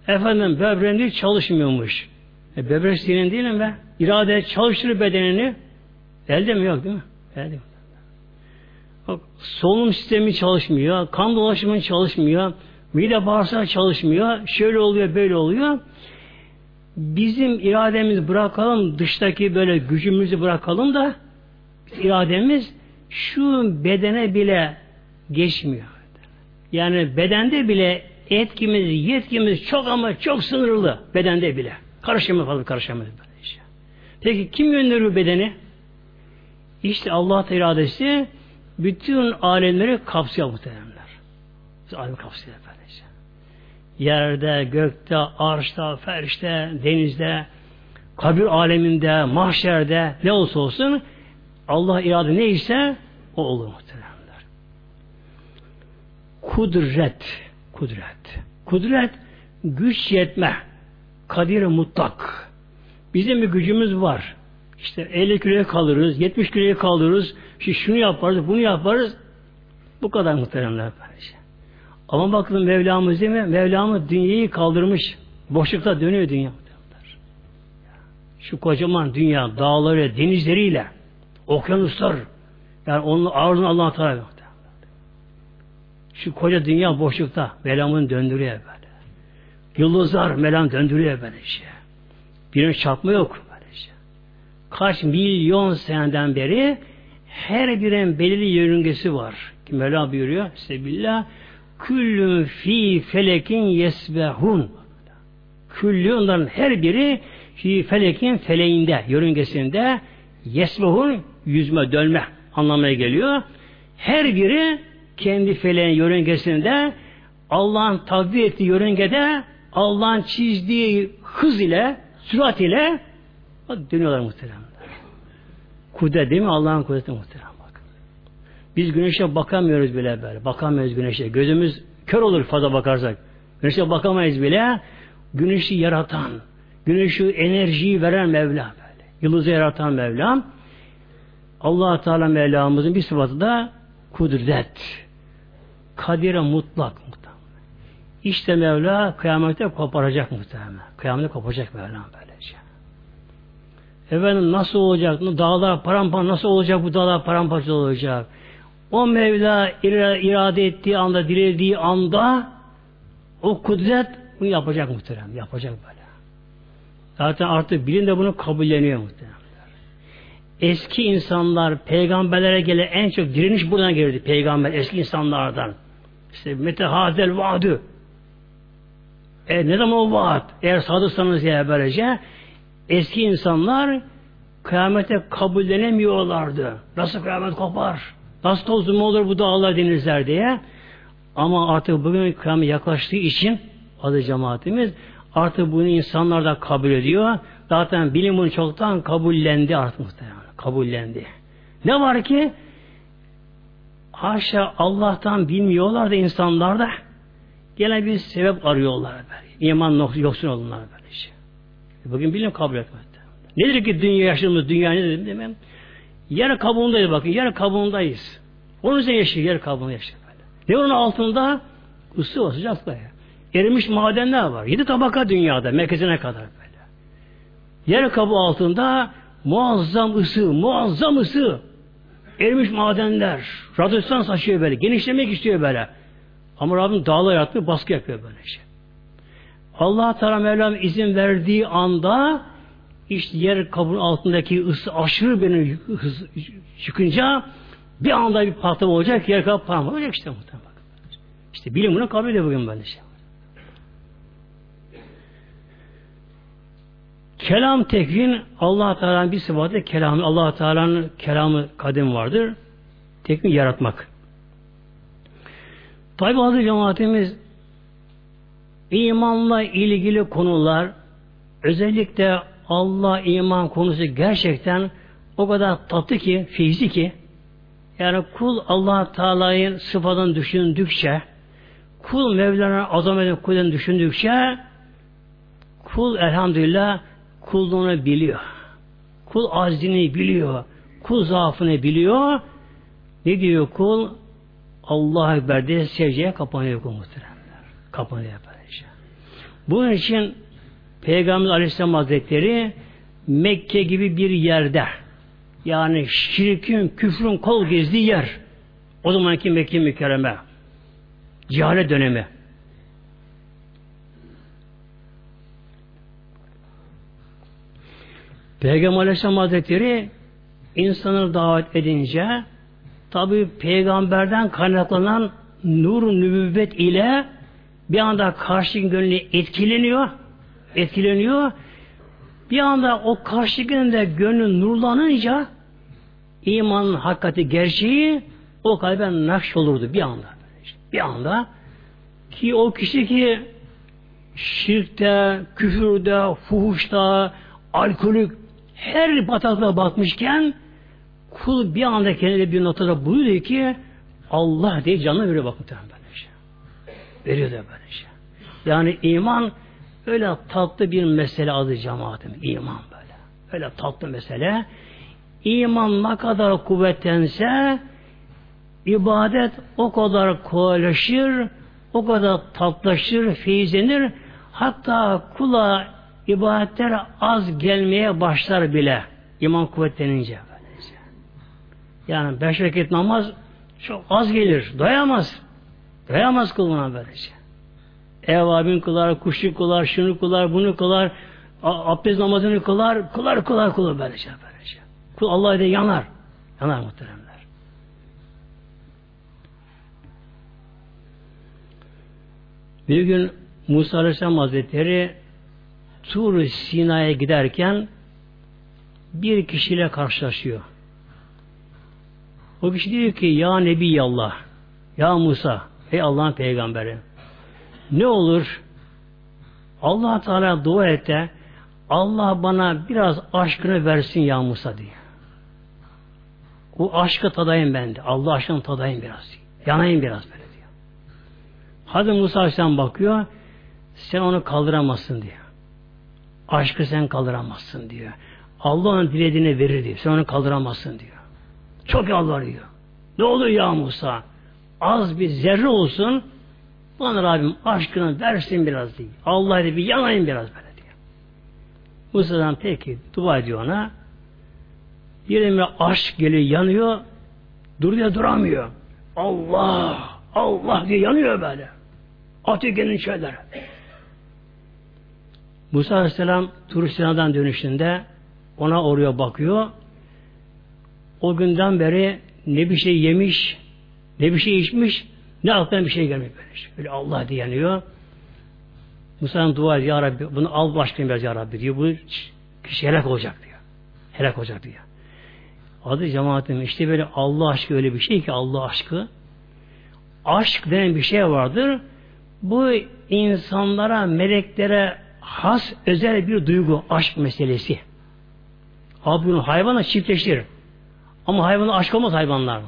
Efendim böbreğin çalışmıyormuş. E, böbrek senin değil mi be? İrade çalıştırır bedenini. Elde mi yok değil mi? Elde yok. Solunum sistemi çalışmıyor. Kan dolaşımı çalışmıyor. Mide bağırsağı çalışmıyor. Şöyle oluyor, böyle oluyor. Bizim irademiz bırakalım, dıştaki böyle gücümüzü bırakalım da irademiz şu bedene bile geçmiyor. Yani bedende bile etkimiz, yetkimiz çok ama çok sınırlı bedende bile. Karışamıyor fazla karışamıyor. Peki kim gönderiyor bedeni? İşte Allah iradesi bütün alemleri kapsıyor muhtemelenler. Alem kapsıyor efendice. Yerde, gökte, arşta, ferişte, denizde, kabir aleminde, mahşerde ne olsa olsun Allah irade neyse o olur muhtemelenler. Kudret, kudret. Kudret güç yetme. Kadir mutlak. Bizim bir gücümüz var. İşte 50 kiloya kalırız, 70 kiloya kalırız, işte şunu yaparız, bunu yaparız. Bu kadar muhteremler kardeşim. Ama bakın Mevlamız değil mi? Mevlamız dünyayı kaldırmış. Boşlukta dönüyor dünya. Şu kocaman dünya, dağları, denizleriyle, okyanuslar, yani onun ağırlığını Allah Teala Şu koca dünya boşlukta Mevlam'ın döndürüyor böyle. Yıldızlar Mevlam döndürüyor böyle şey. Birinin çarpma yok böyle şey. Kaç milyon seneden beri her birin belirli yörüngesi var. Ki Mevla buyuruyor. Sebillah küllün fi felekin yesbehun. Küllü onların her biri fi felekin feleğinde, yörüngesinde yesbehun yüzme, dönme anlamına geliyor. Her biri kendi feleğin yörüngesinde Allah'ın takdir ettiği yörüngede Allah'ın çizdiği hız ile, sürat ile dönüyorlar muhtemelen. Kudret değil mi? Allah'ın kudreti muhtemelen bak. Biz güneşe bakamıyoruz bile böyle. Bakamıyoruz güneşe. Gözümüz kör olur fazla bakarsak. Güneşe bakamayız bile. Güneşi yaratan, güneşi enerjiyi veren Mevla böyle. Yıldızı yaratan Mevlam. allah Teala Mevlamızın bir sıfatı da kudret. Kadire mutlak muhtemelen. İşte Mevla kıyamette koparacak muhtemelen. Kıyamette kopacak Mevla böylece. Efendim nasıl olacak? Dağlar paramparça nasıl olacak bu dağlar paramparça olacak? O Mevla irade ettiği anda, dilediği anda o kudret bunu yapacak muhterem. Yapacak böyle. Zaten artık bilim de bunu kabulleniyor muhterem. Eski insanlar peygamberlere gelen en çok direniş buradan gelirdi. Peygamber eski insanlardan. İşte mete hadel vaadü. E ne zaman o vaat? Eğer sadıksanız ya böylece eski insanlar kıyamete kabullenemiyorlardı. Nasıl kıyamet kopar? Nasıl toz olur bu dağlar denizler diye. Ama artık bugün kıyamet yaklaştığı için adı cemaatimiz artık bunu insanlar da kabul ediyor. Zaten bilim bunu çoktan kabullendi artık muhtemelen. Kabullendi. Ne var ki haşa Allah'tan bilmiyorlar da insanlar da gene bir sebep arıyorlar böyle. İman yoksun olunlar. Bugün bilim kabul etmedi. Nedir ki dünya yaşadığımız dünya nedir mi? Yer kabuğundayız bakın. Yer kabuğundayız. Onun üzerine yaşıyor. Yer kabuğunda yaşıyor. Ne onun altında? Isı var, sıcaklığı. Erimiş madenler var. Yedi tabaka dünyada, merkezine kadar böyle. Yer kabuğu altında muazzam ısı, muazzam ısı. Erimiş madenler. Radyasyon saçıyor böyle. Genişlemek istiyor böyle. Ama Rabbim dağlar yaratmıyor, baskı yapıyor böyle şey. Allah Teala Mevlam izin verdiği anda işte yer kabuğun altındaki ısı aşırı bir hız çıkınca bir anda bir patlama olacak, yer kabuğu patlama olacak işte muhtemelen. İşte bilim bunu kabul ediyor bugün böyle şey. Kelam tekvin Allah Teala'nın bir sıfatı kelamı. Allah Teala'nın kelamı kadim vardır. Tekvin yaratmak. Tabi bazı cemaatimiz imanla ilgili konular özellikle Allah iman konusu gerçekten o kadar tatlı ki, feyzi ki yani kul Allah Teala'nın sıfatını düşündükçe kul Mevlana azametini kulunu düşündükçe kul elhamdülillah kulluğunu biliyor. Kul aczini biliyor. Kul zaafını biliyor. Ne diyor kul? Allah Ekber diye secdeye kapanıyor kul muhteremler. Kapanıyor böylece. Bunun için Peygamber Aleyhisselam Hazretleri Mekke gibi bir yerde yani şirkin, küfrün kol gezdiği yer o zamanki Mekke mükerreme cehalet dönemi Peygamber Aleyhisselam Hazretleri insanı davet edince tabi peygamberden kaynaklanan nur nübüvvet ile bir anda karşı gönlü etkileniyor etkileniyor bir anda o karşı gönlünde gönlü nurlanınca imanın hakikati gerçeği o kalbe nakş olurdu bir anda. Bir anda ki o kişi ki şirkte, küfürde, fuhuşta, alkolük her bataklığa batmışken kul bir anda kendine bir notada buyuruyor ki Allah diye canına veriyor bak muhtemelen böyle şey. Yani iman öyle tatlı bir mesele adı cemaatim. iman böyle. Öyle tatlı mesele. İman ne kadar kuvvetlense ibadet o kadar kolaylaşır, o kadar tatlaşır, feyizlenir. Hatta kula ibadetler az gelmeye başlar bile. iman kuvvetlenince. Böylece. Yani beş vakit namaz çok az gelir. Doyamaz. Doyamaz kuluna böylece. Evabin kılar, kuşu kılar, şunu kılar, bunu kılar, abdest namazını kılar, kılar, kılar, kılar böylece. böylece. Kul Allah ile yanar. Yanar muhteremler. Bir gün Musa Aleyhisselam Hazretleri Tur Sina'ya giderken bir kişiyle karşılaşıyor. O kişi diyor ki ya Nebi Allah, ya Musa, ey Allah'ın peygamberi ne olur Allah Teala dua et de Allah bana biraz aşkını versin ya Musa diye. O aşkı tadayım ben de. Allah aşkını tadayım biraz. Yanayım biraz böyle diyor. Hazreti Musa Aleyhisselam bakıyor. Sen onu kaldıramazsın diyor. Aşkı sen kaldıramazsın diyor. Allah onun dilediğini verir diyor. Sen onu kaldıramazsın diyor. Çok yalvarıyor. Ne olur ya Musa? Az bir zerre olsun bana Rabbim aşkını versin biraz diye. Allah'a bir yanayım biraz böyle diyor. Musa'dan peki dua ediyor ona. Birine aşk geliyor yanıyor. Duruyor duramıyor. Allah Allah diye yanıyor böyle. Atıyor şeyler. Musa Aleyhisselam Turistinadan dönüşünde ona oraya bakıyor. O günden beri ne bir şey yemiş, ne bir şey içmiş, ne aklına bir şey gelmiyor böyle. Şey. Böyle Allah diye yanıyor. Musa'nın dua ediyor, Ya Rabbi bunu al başlayayım biraz Ya Rabbi diyor. Bu kişi helak olacak diyor. Helak olacak diyor. Adı cemaatim işte böyle Allah aşkı öyle bir şey ki Allah aşkı. Aşk denen bir şey vardır. Bu insanlara, meleklere has özel bir duygu, aşk meselesi. Abi bunu hayvanla çiftleştirir. Ama hayvanla aşk olmaz hayvanlar.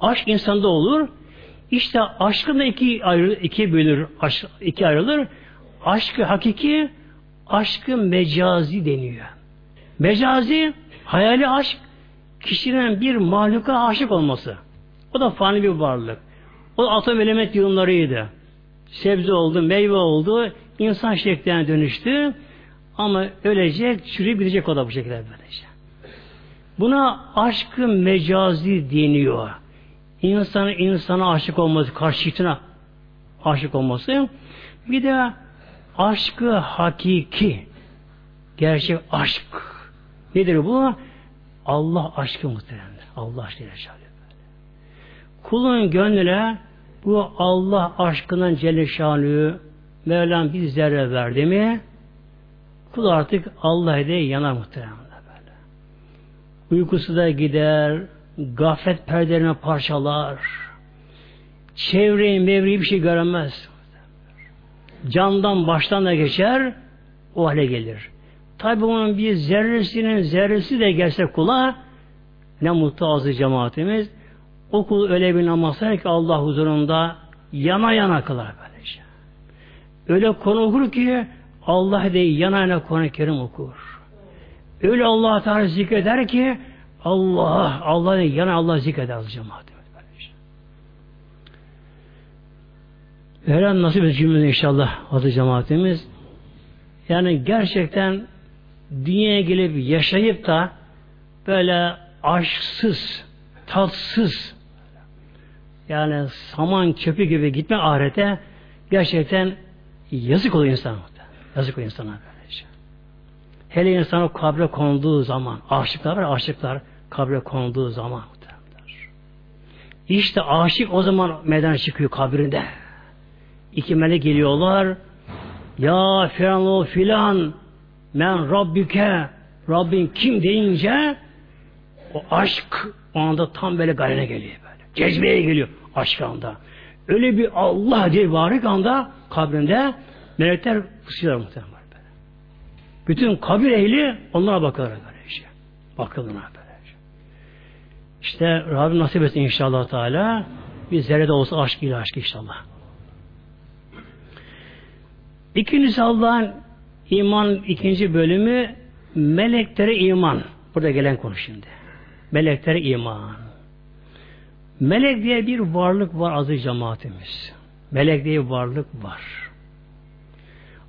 Aşk insanda olur. İşte aşkın da iki ayrı, iki bölür, aşk, iki ayrılır. Aşkı hakiki, aşkı mecazi deniyor. Mecazi, hayali aşk, kişinin bir mahluka aşık olması. O da fani bir varlık. O atom element yığınlarıydı. Sebze oldu, meyve oldu, insan şekline dönüştü. Ama ölecek, çürüyüp gidecek o da bu şekilde böylece. Buna aşkı mecazi deniyor. İnsanın insana aşık olması, karşıtına aşık olması. Bir de aşkı hakiki. Gerçek aşk. Nedir bu? Allah aşkı muhtemelen. Allah aşkı. Kulun gönlüne bu Allah aşkının Celle Mevlam bir zerre verdi mi kul artık Allah diye yanar muhtemelen böyle. Uykusu da gider, gaflet perdelerini parçalar, çevreyi mevreyi bir şey göremez. Candan baştan da geçer, o hale gelir. Tabi onun bir zerresinin zerresi de gelse kula ne mutlu azı cemaatimiz. O kul öyle bir namaz ki Allah huzurunda yana yana kılar böylece. Öyle konu okur ki Allah de yana yana konu kerim okur. Öyle Allah Teala zikreder ki Allah, Allah yana Allah zikreder az cemaatimiz. Öyle nasip et cümle inşallah azı cemaatimiz. Yani gerçekten dünyaya gelip yaşayıp da böyle aşksız, tatsız yani saman çöpü gibi gitme ahirete gerçekten yazık oluyor insana. Yazık oluyor insana böylece. Hele insana kabre konduğu zaman aşıklar var aşıklar kabre konduğu zaman işte aşık o zaman meydan çıkıyor kabrinde. İki melek geliyorlar. Ya filan filan men Rabbüke Rabbin kim deyince o aşk o anda tam böyle gayrene geliyor böyle. Cezbeye geliyor aşk anda. Öyle bir Allah diye varlık anda kabrinde melekler pusuyorlar muhtemelen böyle. Bütün kabir ehli onlara bakarlar böyle işte. Bakılır böyle. İşte Rabbim nasip etsin inşallah Teala bir zerrede olsa aşk ile aşk inşallah. İkincisi Allah'ın iman ikinci bölümü meleklere iman. Burada gelen konu şimdi. Meleklere iman. Melek diye bir varlık var aziz cemaatimiz. Melek diye bir varlık var.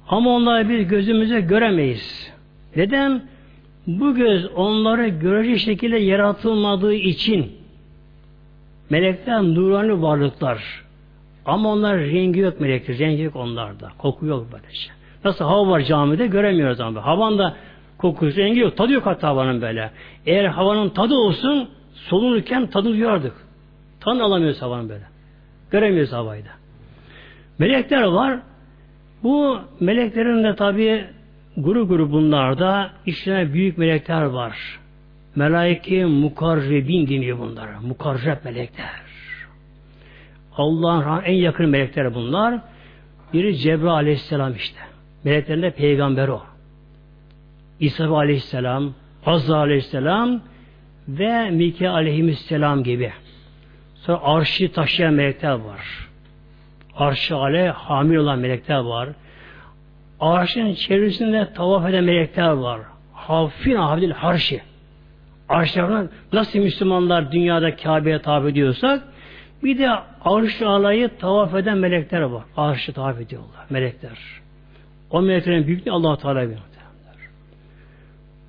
Ama onları biz gözümüze göremeyiz. Neden? Bu göz onları görecek şekilde yaratılmadığı için melekler nurani varlıklar. Ama onlar rengi yok melekler. Rengi yok onlarda. Koku yok böyle şey. Nasıl hava var camide göremiyoruz ama. Havan da kokusu, rengi yok. Tadı yok hatta havanın böyle. Eğer havanın tadı olsun solunurken tadı duyardık. Tan alamıyoruz havanın böyle. Göremiyoruz havayı da. Melekler var. Bu meleklerin de tabi grup grup bunlarda içine büyük melekler var. Melaike mukarrebin deniyor bunlara. Mukarreb melekler. Allah'ın en yakın melekler bunlar. Biri Cebrail aleyhisselam işte. Meleklerin de peygamber o. İsa aleyhisselam, Azza aleyhisselam ve Mike aleyhisselam gibi. Sonra arşı taşıyan melekler var. Arşı ale hamil olan melekler var. Arşın çevresinde tavaf eden melekler var. Hafin hafidil harşi. arşlarına nasıl Müslümanlar dünyada Kabe'ye tabi ediyorsak bir de arş alayı tavaf eden melekler var. Arşı tavaf ediyorlar. Melekler. O meleklerin büyüklüğü allah Teala bilir.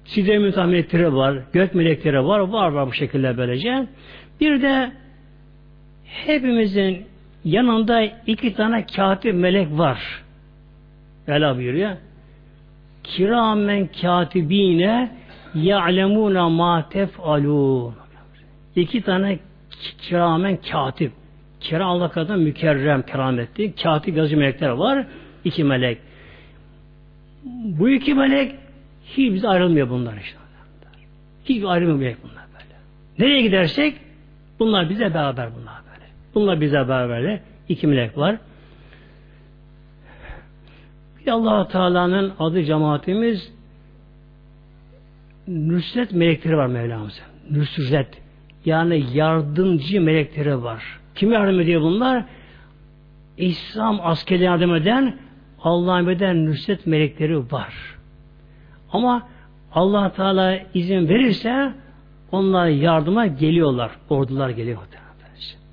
Sidre melekleri var, gök melekleri var, var var bu şekilde böylece. Bir de hepimizin yanında iki tane katip melek var. Ela buyuruyor. Kiramen katibine ya'lemuna ma tef'alun. İki tane kiramen katip. Kira Allah kadar mükerrem, kerametli. Katip yazı melekler var. iki melek. Bu iki melek hiç bize ayrılmıyor bunlar işte. Hiç ayrılmıyor bunlar böyle. Nereye gidersek bunlar bize beraber bunlar böyle. Bunlar bize beraber iki melek var. Bir allah Teala'nın adı cemaatimiz Nusret melekleri var Mevlamızın. Nusret. Yani yardımcı melekleri var. Kim yardım ediyor bunlar? İslam askeri yardım eden Allah'ın beden nüsret melekleri var. Ama allah Teala izin verirse onlar yardıma geliyorlar. Ordular geliyor.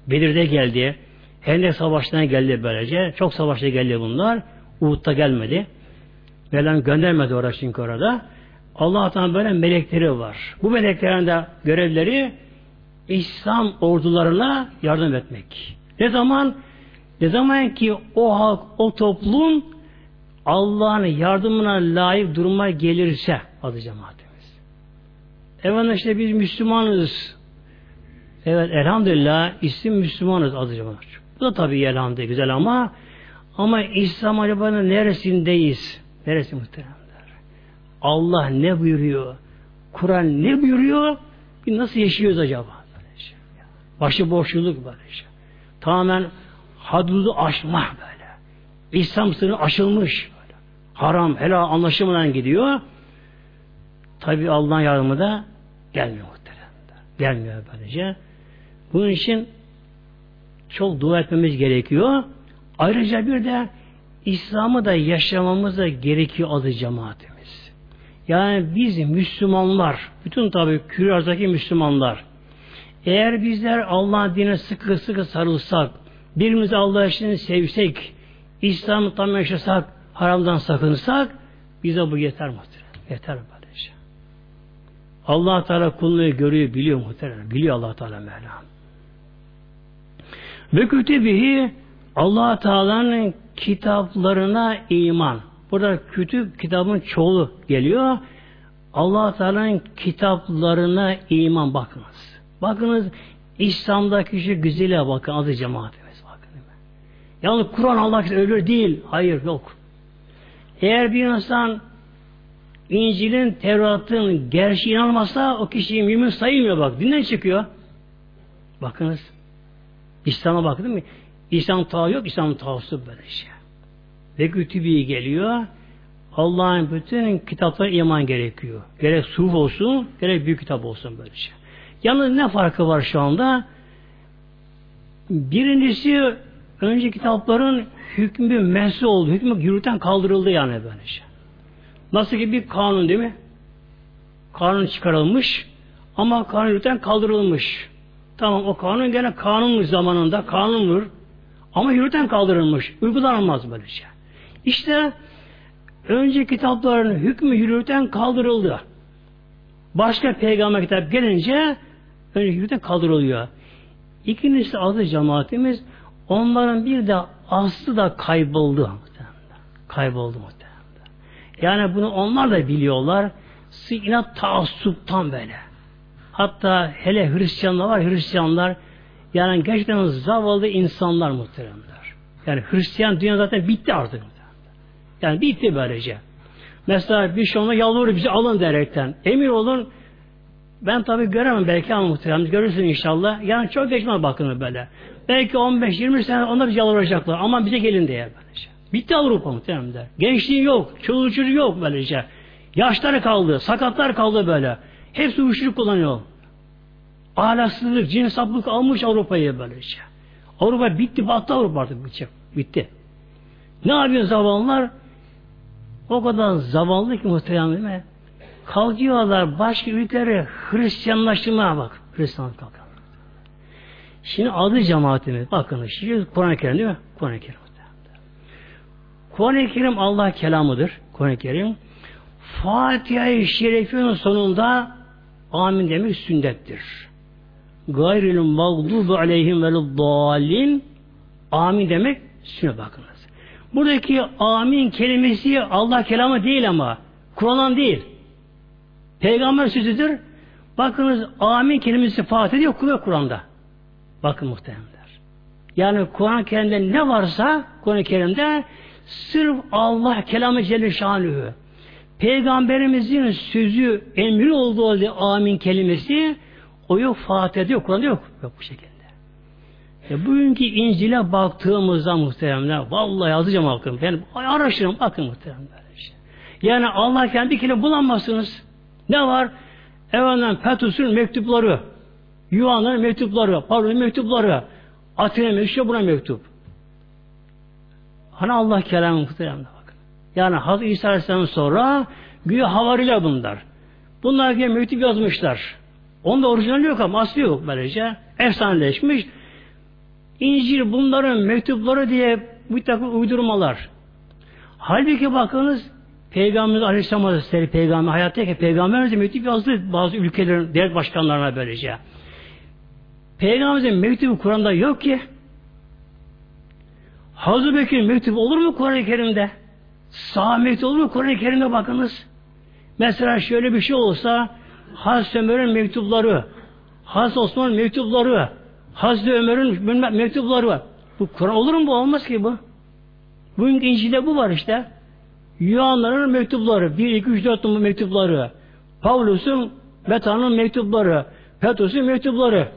Belir'de geldi. Hendek Savaşı'na geldi böylece. Çok savaşta geldi bunlar. Uhud'da gelmedi. Mevlam göndermedi orada çünkü orada. Allah'tan böyle melekleri var. Bu meleklerin de görevleri İslam ordularına yardım etmek. Ne zaman? Ne zaman ki o halk, o toplum Allah'ın yardımına layık duruma gelirse adı cemaatimiz. Efendim işte biz Müslümanız. Evet elhamdülillah isim Müslümanız adı cemaat. Bu da tabii elhamdülillah güzel ama ama İslam acaba neresindeyiz? Neresi muhteremler? Allah ne buyuruyor? Kur'an ne buyuruyor? Bir nasıl yaşıyoruz acaba? Başı boşluluk böyle. Tamamen hadudu aşma böyle. İslam sınırı aşılmış haram, helal anlaşılmadan gidiyor. Tabi Allah'ın yardımı da gelmiyor muhtemelen. Gelmiyor böylece. Bunun için çok dua etmemiz gerekiyor. Ayrıca bir de İslam'ı da yaşamamız da gerekiyor adı cemaatimiz. Yani biz Müslümanlar, bütün tabi kürazdaki Müslümanlar, eğer bizler Allah'ın dinine sıkı sıkı sarılsak, birbirimizi Allah için sevsek, İslam'ı tam yaşasak, haramdan sakınsak bize bu yeter muhtemelen. Yeter böylece. Allah Teala kulunu görüyor, biliyor muhtemelen. Biliyor Allah Teala Mevlam. Ve kütübihi Allah Teala'nın kitaplarına iman. Burada kütüp kitabın çoğulu geliyor. Allah Teala'nın kitaplarına iman bakınız. Bakınız İslam'daki şu güzele bakın adı cemaatimiz bakın. Yalnız Kur'an Allah ölür değil. Hayır yok. Eğer bir insan İncil'in, Tevrat'ın gerçeğini inanmazsa o kişi mümin sayılmıyor bak. Dinden çıkıyor. Bakınız. İslam'a değil mi? İslam tağı yok, İslam tağusu böyle şey. Ve kütübü geliyor. Allah'ın bütün kitaplara iman gerekiyor. Gerek suhuf olsun, gerek büyük kitap olsun böyle şey. Yalnız ne farkı var şu anda? Birincisi önce kitapların hükmü mensu oldu. Hükmü yürüten kaldırıldı yani böyle şey. Nasıl ki bir kanun değil mi? Kanun çıkarılmış ama kanun yürüten kaldırılmış. Tamam o kanun gene kanunmuş zamanında kanundur. Ama yürüten kaldırılmış. Uygulanmaz böyle şey. İşte önce kitapların hükmü yürüten kaldırıldı. Başka peygamber kitap gelince önce yürüten kaldırılıyor. İkincisi adı cemaatimiz onların bir de aslı da kayboldu. Kayboldu muhtemelen. Yani bunu onlar da biliyorlar. Inat taassuptan böyle. Hatta hele Hristiyanlar var, Hristiyanlar yani gerçekten zavallı insanlar muhteremler. Yani Hristiyan dünya zaten bitti artık. Yani bitti böylece. Mesela bir şey ona yalvarıyor bizi alın derekten. Emir olun ben tabi göremem belki ama muhterem. Görürsün inşallah. Yani çok geçmez bakın böyle. Belki 15-20 sene onlar bize yalvaracaklar. Ama bize gelin diye böylece. Bitti Avrupa muhtemelen. Gençliği yok. Çoluk yok böylece. Yaşları kaldı. Sakatlar kaldı böyle. Hepsi uyuşturucu kullanıyor. Ahlaksızlık, cinsaplık almış Avrupa'yı böylece. Avrupa bitti. Battı Avrupa artık. Bitti. Ne yapıyor zavallılar? O kadar zavallı ki muhtemelen Kalkıyorlar başka ülkelere Hristiyanlaştırmaya bak. Hristiyanlık kalkıyor. Şimdi adı cemaatimiz. Bakın şimdi Kur'an-ı Kerim değil mi? Kur'an-ı Kerim. Kur'an-ı Kerim Allah kelamıdır. Kur'an-ı Kerim. Fatiha-i Şerif'in sonunda amin demek sünnettir. Gayril mağdubu aleyhim velud dalin amin demek sünnet bakınız. Buradaki amin kelimesi Allah kelamı değil ama Kur'an değil. Peygamber sözüdür. Bakınız amin kelimesi Fatiha'da yok Kur'an'da. Bakın muhteremler. Yani Kur'an-ı ne varsa Kur'an-ı sırf Allah kelamı Celle Şanlığı Peygamberimizin sözü emri olduğu halde amin kelimesi o yok Fatiha'da yok Kur'an'da yok. Yok bu şekilde. E bugünkü İncil'e baktığımızda muhteremler vallahi yazacağım bakın. Ben araştırın bakın muhteremler. Yani Allah kendi kelime bulamazsınız. Ne var? Efendim Petrus'un mektupları, Yuhan'ın mektupları, Pavlos'un mektupları, Atina'nın mektubu buna mektup. Hani Allah kelamı muhteremler bakın. Yani Hazreti İsa sonra güya havariler bunlar. Bunlar diye mektup yazmışlar. Onda orijinali yok ama aslı yok böylece. Efsaneleşmiş. İncil bunların mektupları diye bir takım uydurmalar. Halbuki bakınız Peygamberimiz Aleyhisselam Hazretleri peygamber hayattayken peygamberimize mektup yazdı bazı ülkelerin devlet başkanlarına böylece. Peygamberimizin mektubu Kur'an'da yok ki. Hazreti Bekir'in mektubu olur mu Kur'an-ı Kerim'de? Sağ mektubu olur mu Kur'an-ı Kerim'de bakınız. Mesela şöyle bir şey olsa Hazreti Ömer'in mektupları, Hazreti Osman'ın mektupları, Hazreti Ömer'in mektupları. Bu Kur'an olur mu bu? Olmaz ki bu. Bugünkü İncil'de bu var işte. Yuhanların mektupları, 1, 2, 3, 4 numaralı mektupları, Pavlus'un, Beta'nın mektupları, Petrus'un mektupları.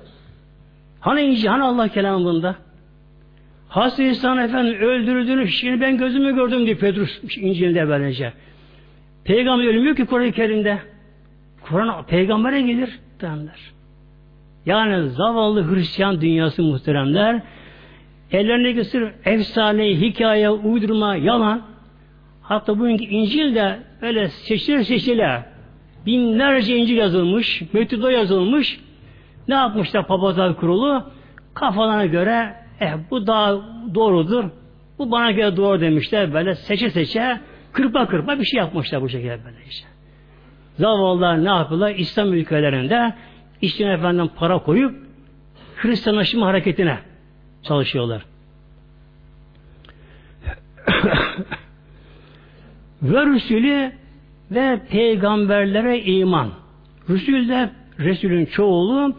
Hani İncil, hani Allah kelamı bunda? Hazreti İsa'nın efendim öldürüldüğünü şimdi ben gözümü gördüm diyor Petrus İncil'de böylece. Peygamber ölmüyor ki Kur'an-ı Kerim'de. Kur'an peygambere gelir derler. Yani zavallı Hristiyan dünyası muhteremler ellerindeki sırf efsane, hikaye, uydurma, yalan. Hatta bugünkü İncil de öyle seçilir seçilir binlerce İncil yazılmış, mektupta yazılmış. Ne yapmışlar papazlar kurulu? Kafalarına göre eh bu daha doğrudur. Bu bana göre doğru demişler. Böyle seçe seçe kırpa kırpa bir şey yapmışlar bu şekilde böyle işte. Zavallılar ne yapıyorlar? İslam ülkelerinde işine efendim para koyup Hristiyanlaşma hareketine çalışıyorlar. ve Resulü ve peygamberlere iman. Resul de Resulün çoğulu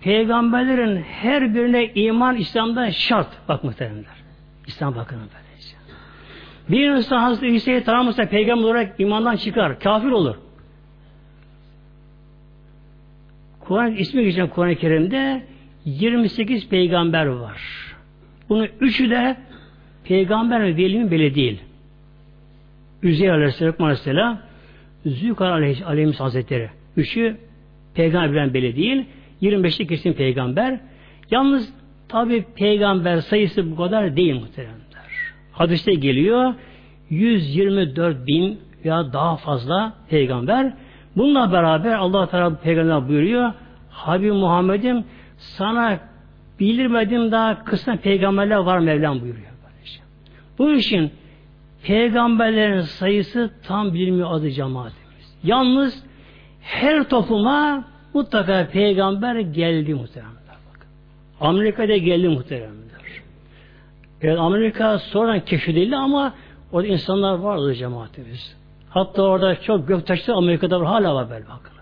peygamberlerin her birine iman İslam'da şart. Bak muhteremler. İslam bakın böylece. Bir insan Hazreti İsa'yı tanımasa peygamber olarak imandan çıkar. Kafir olur. Kur'an ismi geçen Kur'an-ı Kerim'de 28 peygamber var. Bunun üçü de peygamber ve veli mi belli değil. Üzeyir Aleyhisselam, Aleyhisselam Zülkar Aleyhisselam Hazretleri. Üçü peygamber bilen belli değil. 25'li kesin peygamber. Yalnız tabi peygamber sayısı bu kadar değil muhteremler. Hadiste geliyor 124 bin ya daha fazla peygamber Bununla beraber Allah Teala peygamber buyuruyor. Habib Muhammed'im sana bildirmedim daha kısa peygamberler var Mevlam buyuruyor. Bu işin peygamberlerin sayısı tam bilmiyor adı cemaatimiz. Yalnız her topluma mutlaka peygamber geldi muhteremler. Bakın. Amerika'da geldi muhteremler. Evet, Amerika sonradan keşfedildi ama o insanlar vardı cemaatimiz. Hatta orada çok göktaşları Amerika'da var. Hala var böyle bakın.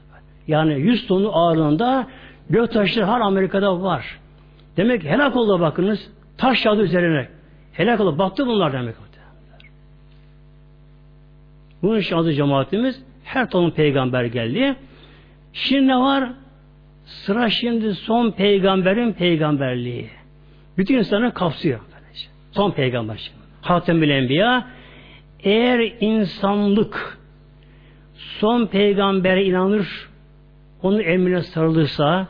Yani 100 tonu ağırlığında göktaşları hala Amerika'da var. Demek helak oldu bakınız. Taş yağdı üzerine. Helak oldu. Baktı bunlar demek. Bunun için adı cemaatimiz her tonun peygamber geldi. Şimdi ne var? Sıra şimdi son peygamberin peygamberliği. Bütün insanı kapsıyor. Son peygamber. Hatemül Enbiya eğer insanlık son peygambere inanır, onun emrine sarılırsa,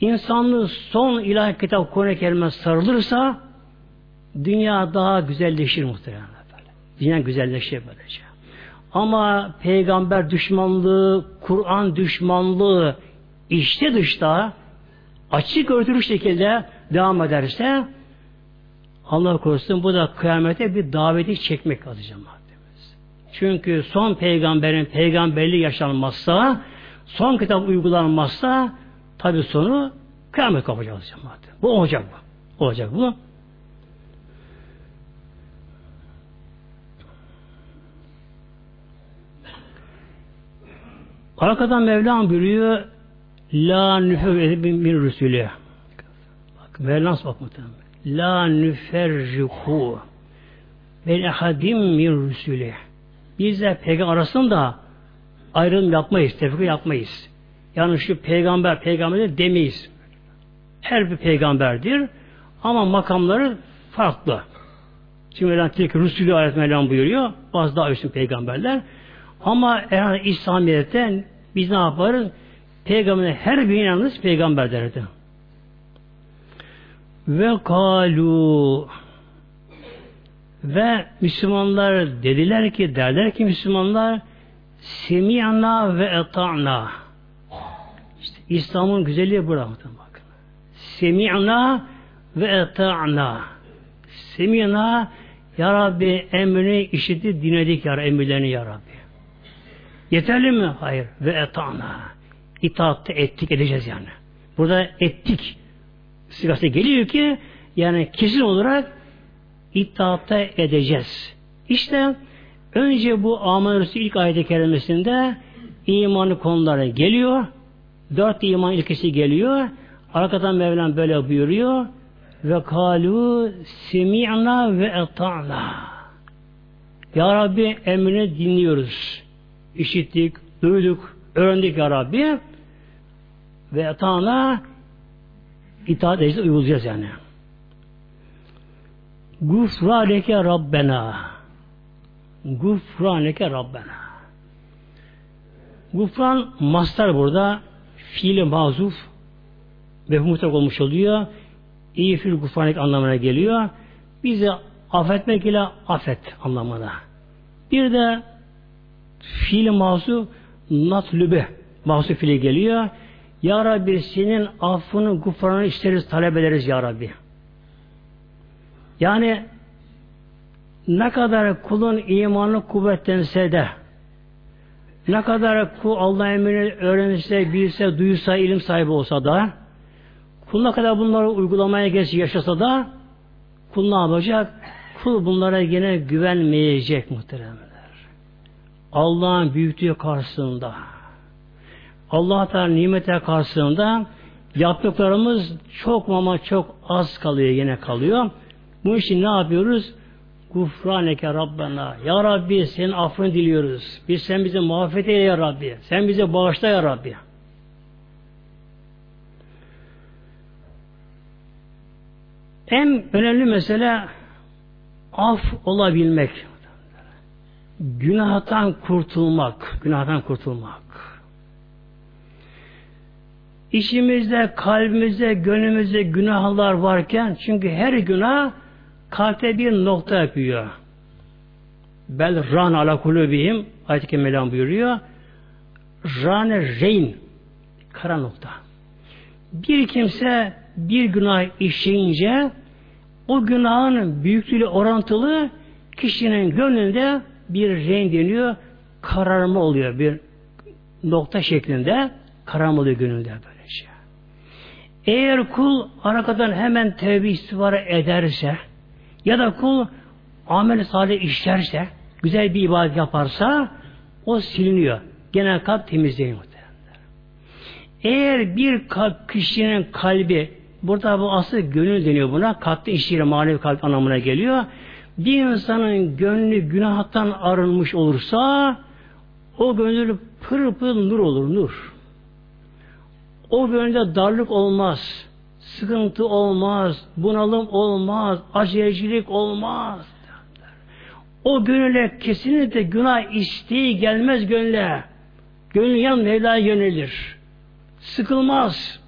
insanlığı son ilahi kitap Kur'an-ı Kerim'e sarılırsa, dünya daha güzelleşir muhtemelen böyle. Dünya güzelleşir böylece. Ama peygamber düşmanlığı, Kur'an düşmanlığı işte dışta açık örtülü şekilde devam ederse Allah korusun bu da kıyamete bir daveti çekmek kalacak maddemiz. Çünkü son peygamberin peygamberliği yaşanmazsa, son kitap uygulanmazsa tabi sonu kıyamet kapacak madde. Bu olacak bu. Olacak bu. Arkadan Mevlam buyuruyor La nüfür min rüsülü. Bak Mevlam bak muhtemelen. La nüferriku ben ehadim min rüsülü. Biz de peygamber arasında ayrım yapmayız, tefrik yapmayız. Yani şu peygamber peygamber demeyiz. Her bir peygamberdir ama makamları farklı. Şimdi Mevlam tek Resulü ayet Mevlam buyuruyor. Bazı daha üstün peygamberler. Ama eğer İslamiyet'ten biz ne yaparız? Peygamber'e her bir inanırız peygamber derdi. Ve kalu ve Müslümanlar dediler ki derler ki Müslümanlar semiyana ve eta'na işte İslam'ın güzelliği burada bakın. Semiyana ve eta'na semiyana Ya Rabbi emrini işitti dinledik ya Rabbi, emirlerini Ya Rabbi. Yeterli mi? Hayır. Ve eta'na itaatte ettik edeceğiz yani. Burada ettik sigası geliyor ki yani kesin olarak itaatte edeceğiz. İşte önce bu Aman ilk ayet-i kerimesinde imanı konuları geliyor. Dört iman ilkesi geliyor. Arkadan Mevlam böyle buyuruyor. Ve kalu semi'na ve eta'na. Ya Rabbi emrini dinliyoruz. İşittik, duyduk, öğrendik Ya Rabbi ve etana itaat edeceğiz, uygulayacağız yani. Gufraneke Rabbena Gufraneke Rabbena Gufran mastar burada fiili mazuf ve mutlak olmuş oluyor. İyi fil gufranek anlamına geliyor. Bizi affetmek ile affet anlamına. Bir de fiil mazuf natlübe mahsuf ile geliyor. Ya Rabbi senin affını, gufranı isteriz, talep ederiz Ya Rabbi. Yani ne kadar kulun imanı kuvvetlense de ne kadar kul Allah emrini öğrenirse, bilse, duysa, ilim sahibi olsa da kul ne kadar bunları uygulamaya geçse, yaşasa da kul ne yapacak? Kul bunlara yine güvenmeyecek muhteremler. Allah'ın büyüklüğü karşısında Allah Teala nimete karşısında yaptıklarımız çok ama çok az kalıyor yine kalıyor. Bu için ne yapıyoruz? Gufraneke Rabbena. Ya Rabbi senin affını diliyoruz. Biz sen bize muhabbet eyle ya Rabbi. Sen bize bağışla ya Rabbi. En önemli mesele af olabilmek. Günahtan kurtulmak. Günahtan kurtulmak. İçimizde, kalbimizde, gönlümüzde günahlar varken çünkü her günah kalpte bir nokta yapıyor. Bel ran ala kulubihim ayet-i kemelan buyuruyor. Rane reyn kara nokta. Bir kimse bir günah işleyince o günahın büyüklüğü orantılı kişinin gönlünde bir renk deniyor, kararma oluyor bir nokta şeklinde kararma oluyor gönlünde böyle. Eğer kul arkadan hemen tevbe istiğfarı ederse ya da kul amel salih işlerse, güzel bir ibadet yaparsa o siliniyor. Genel kalp temizleniyor. Eğer bir kalp, kişinin kalbi burada bu asıl gönül deniyor buna. Kalpte işiyle manevi kalp anlamına geliyor. Bir insanın gönlü günahtan arınmış olursa o gönül pır pır nur olur, nur. O gönülde darlık olmaz. Sıkıntı olmaz. Bunalım olmaz. Acelecilik olmaz. O gönüle kesinlikle günah isteği gelmez gönüle. Gönül yan Mevla'ya yönelir. Sıkılmaz.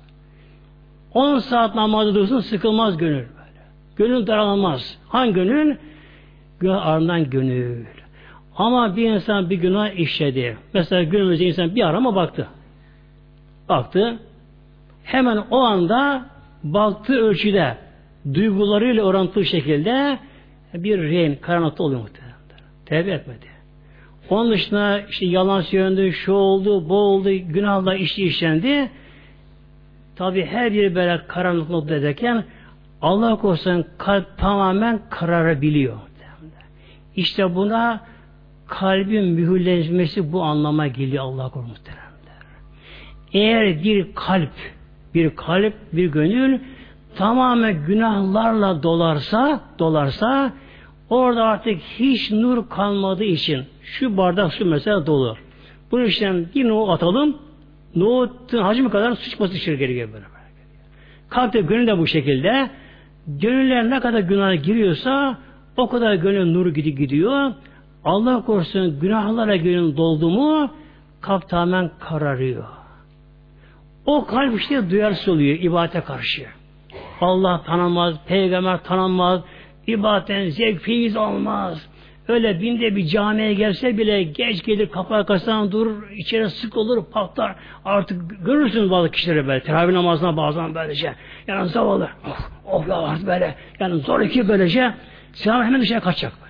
10 saat namazı dursun sıkılmaz gönül. Böyle. Gönül daralmaz. Hangi gönül? Günah ardından gönül. Ama bir insan bir günah işledi. Mesela günümüzde insan bir arama baktı. Baktı. Hemen o anda baktığı ölçüde duygularıyla orantılı şekilde bir rehin karanlıkta oluyor muhtemelen. Tevbe etmedi. Onun dışında işte yalan söylendi, şu oldu, bu oldu, günahla işi işlendi. Tabi her biri böyle karanlık nokta ederken Allah korusun kalp tamamen kararabiliyor. İşte buna kalbin mühürlenmesi bu anlama geliyor Allah korusun muhteremler. Eğer bir kalp, bir kalp, bir gönül tamamen günahlarla dolarsa, dolarsa orada artık hiç nur kalmadığı için şu bardak su mesela dolu. Bu işten bir nohut atalım, nohutun hacmi kadar su çıkması içeri gerekiyor böyle. Kalpte gönül de bu şekilde. Gönüller ne kadar günah giriyorsa o kadar gönül nuru gidiyor. Allah korusun günahlara gönül doldu mu kalp tamamen kararıyor. O kalp işte duyarsız oluyor ibadete karşı. Allah tanımaz, peygamber tanınmaz, ibadetten zevk feyiz olmaz. Öyle binde bir camiye gelse bile geç gelir kapı arkasından durur, içeri sık olur, patlar. Artık görürsünüz bazı kişileri böyle, teravih namazına bazen böylece. Yani zavallı, of, of ya artık böyle, yani zor iki böylece, silahı hemen dışarı kaçacak böyle.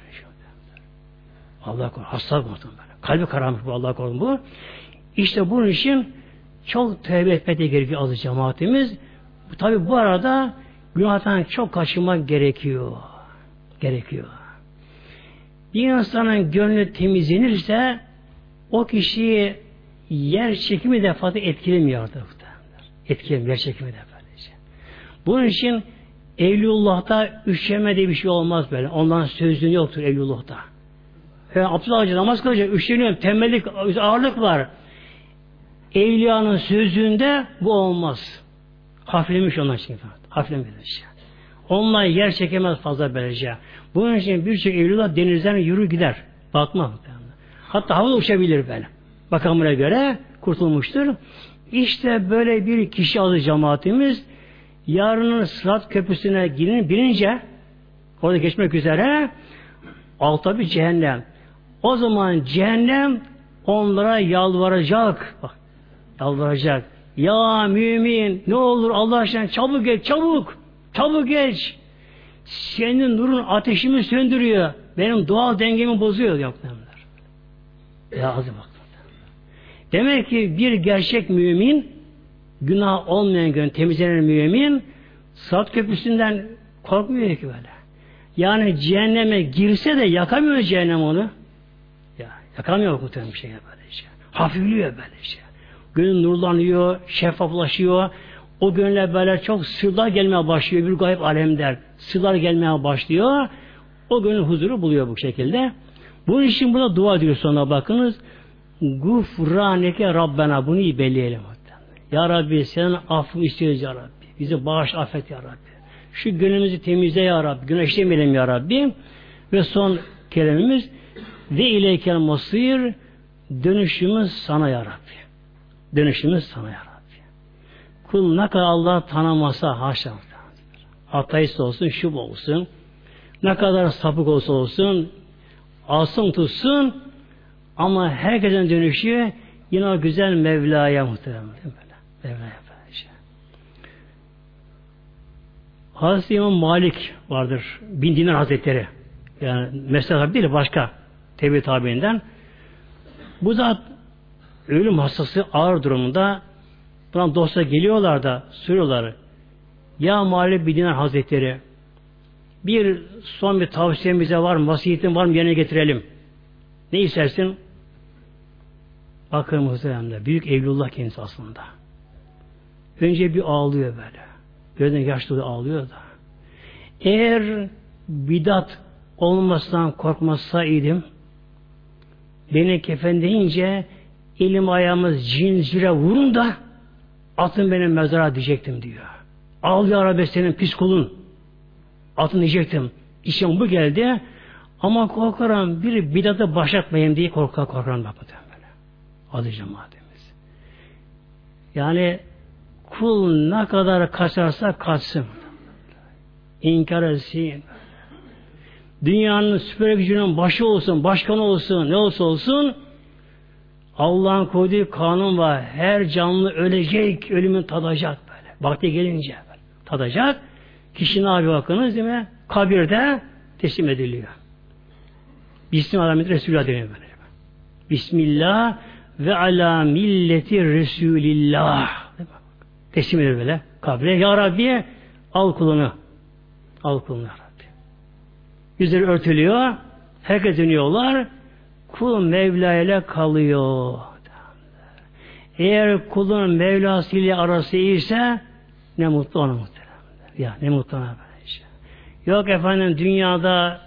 Allah korusun, hasta korusun böyle. Kalbi kararmış bu Allah korusun bu. İşte bunun için çok tövbe etmeye gerekiyor azı cemaatimiz. Tabi bu arada günahtan çok kaçınmak gerekiyor. Gerekiyor. Bir insanın gönlü temizlenirse o kişiyi yer çekimi de fazla etkilemiyor. Etkilemiyor yer çekimi de. Bunun için Evliyullah'ta üşeme diye bir şey olmaz böyle. Ondan sözün yoktur Evliyullah'ta. Yani Abdullah Hacı namaz kılacak, üşeniyor, tembellik, ağırlık var. Evliyanın sözünde bu olmaz. Hafiflemiş onlar için. Hafiflemiş. Onlar yer çekemez fazla böylece. Bunun için birçok evliler denizden yürü gider. Bakma. Hatta havada uçabilir böyle. Bakamına göre kurtulmuştur. İşte böyle bir kişi adı cemaatimiz yarının Sırat Köprüsü'ne girin, binince orada geçmek üzere altta bir cehennem. O zaman cehennem onlara yalvaracak. Bak, yalvaracak. Ya mümin ne olur Allah aşkına çabuk geç çabuk. Çabuk geç. Senin nurun ateşimi söndürüyor. Benim doğal dengemi bozuyor diyor. Ya azı bak. Demek ki bir gerçek mümin günah olmayan gönül temizlenen mümin Sırat köprüsünden korkmuyor ki böyle. Yani cehenneme girse de yakamıyor cehennem onu. Ya yakamıyor muhtemelen bir şey böyle şey. Hafifliyor böyle şey. Gönül nurlanıyor, şeffaflaşıyor. O gönüle böyle çok sırlar gelmeye başlıyor. Bir gayb alemler. Sırlar gelmeye başlıyor. O gönül huzuru buluyor bu şekilde. Bunun için burada dua diyor sonra bakınız. Gufraneke Rabbena bunu iyi belleyelim. Ya Rabbi senin affını istiyoruz Ya Rabbi. Bizi bağış affet Ya Rabbi. Şu gönlümüzü temizle Ya Rabbi. Güneşlemeyelim Ya Rabbi. Ve son kelimemiz ve ileykel masir dönüşümüz sana Ya Rabbi. Dönüşümüz sana Ya Rabbi. Kul ne kadar Allah tanımasa haşa. Ateist olsun, şub olsun. Ne kadar sapık olsa olsun, alsın tutsun ama herkesin dönüşü yine o güzel Mevla'ya muhtemelen. Mevla'ya böylece. Hazreti İmam Malik vardır. Bin Dinar Hazretleri. Yani mesela değil başka tebi tabiinden. Bu zat ölüm hastası ağır durumunda Buna dostlar geliyorlar da soruyorlar. Ya Malik bin Dinar Hazretleri bir son bir tavsiyemize var mı? Vasiyetin var mı? Yerine getirelim. Ne istersin? Bakın muhteremler. Büyük Evlullah kendisi aslında. Önce bir ağlıyor böyle. Gözden yaşlı ağlıyor da. Eğer bidat olmasından korkmasaydım beni kefen deyince elim ayağımız cincire vurun da Atın benim mezara diyecektim diyor. Al ya Rabbi senin pis kulun. Atın diyecektim. İşim bu geldi. Ama korkarım bir bidatı başlatmayayım diye korkar korkarım bak böyle. Adı cemaatimiz. Yani kul ne kadar kaçarsa kaçsın. İnkar etsin. dünyanın süper gücünün başı olsun, başkanı olsun, ne olsa olsun Allah'ın koyduğu kanun var. Her canlı ölecek, ölümün tadacak böyle. Vakti gelince böyle. tadacak. Kişi ne yapıyor bakınız değil mi? Kabirde teslim ediliyor. Bismillah Resulullah deniyor böyle. Bismillah ve ala milleti Resulillah. Teslim edilir böyle kabre. Ya Rabbi al kulunu. Al kulunu Ya Rabbi. Yüzleri örtülüyor. Herkes dönüyorlar. Kul Mevla ile kalıyor. Eğer kulun Mevlası ile arası iyiyse ne mutlu ona muhtemelen. Ya ne mutlu ona böylece. Yok efendim dünyada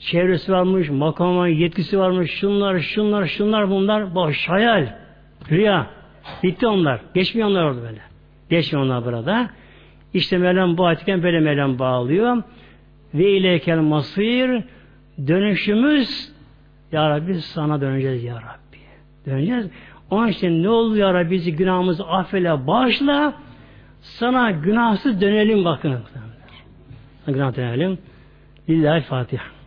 çevresi varmış, makamı yetkisi varmış, şunlar, şunlar, şunlar bunlar boş, hayal, rüya. Bitti onlar. Geçmiyor onlar orada böyle. Geçmiyor onlar burada. İşte Mevlam bu ayetiken böyle Mevlam bağlıyor. Ve ileykel masir dönüşümüz Ya Rabbi sana döneceğiz Ya Rabbi. Döneceğiz. Onun için ne oldu Ya Rabbi bizi günahımızı affeyle bağışla sana günahsız dönelim bakın. Günah dönelim. Lillahi Fatiha.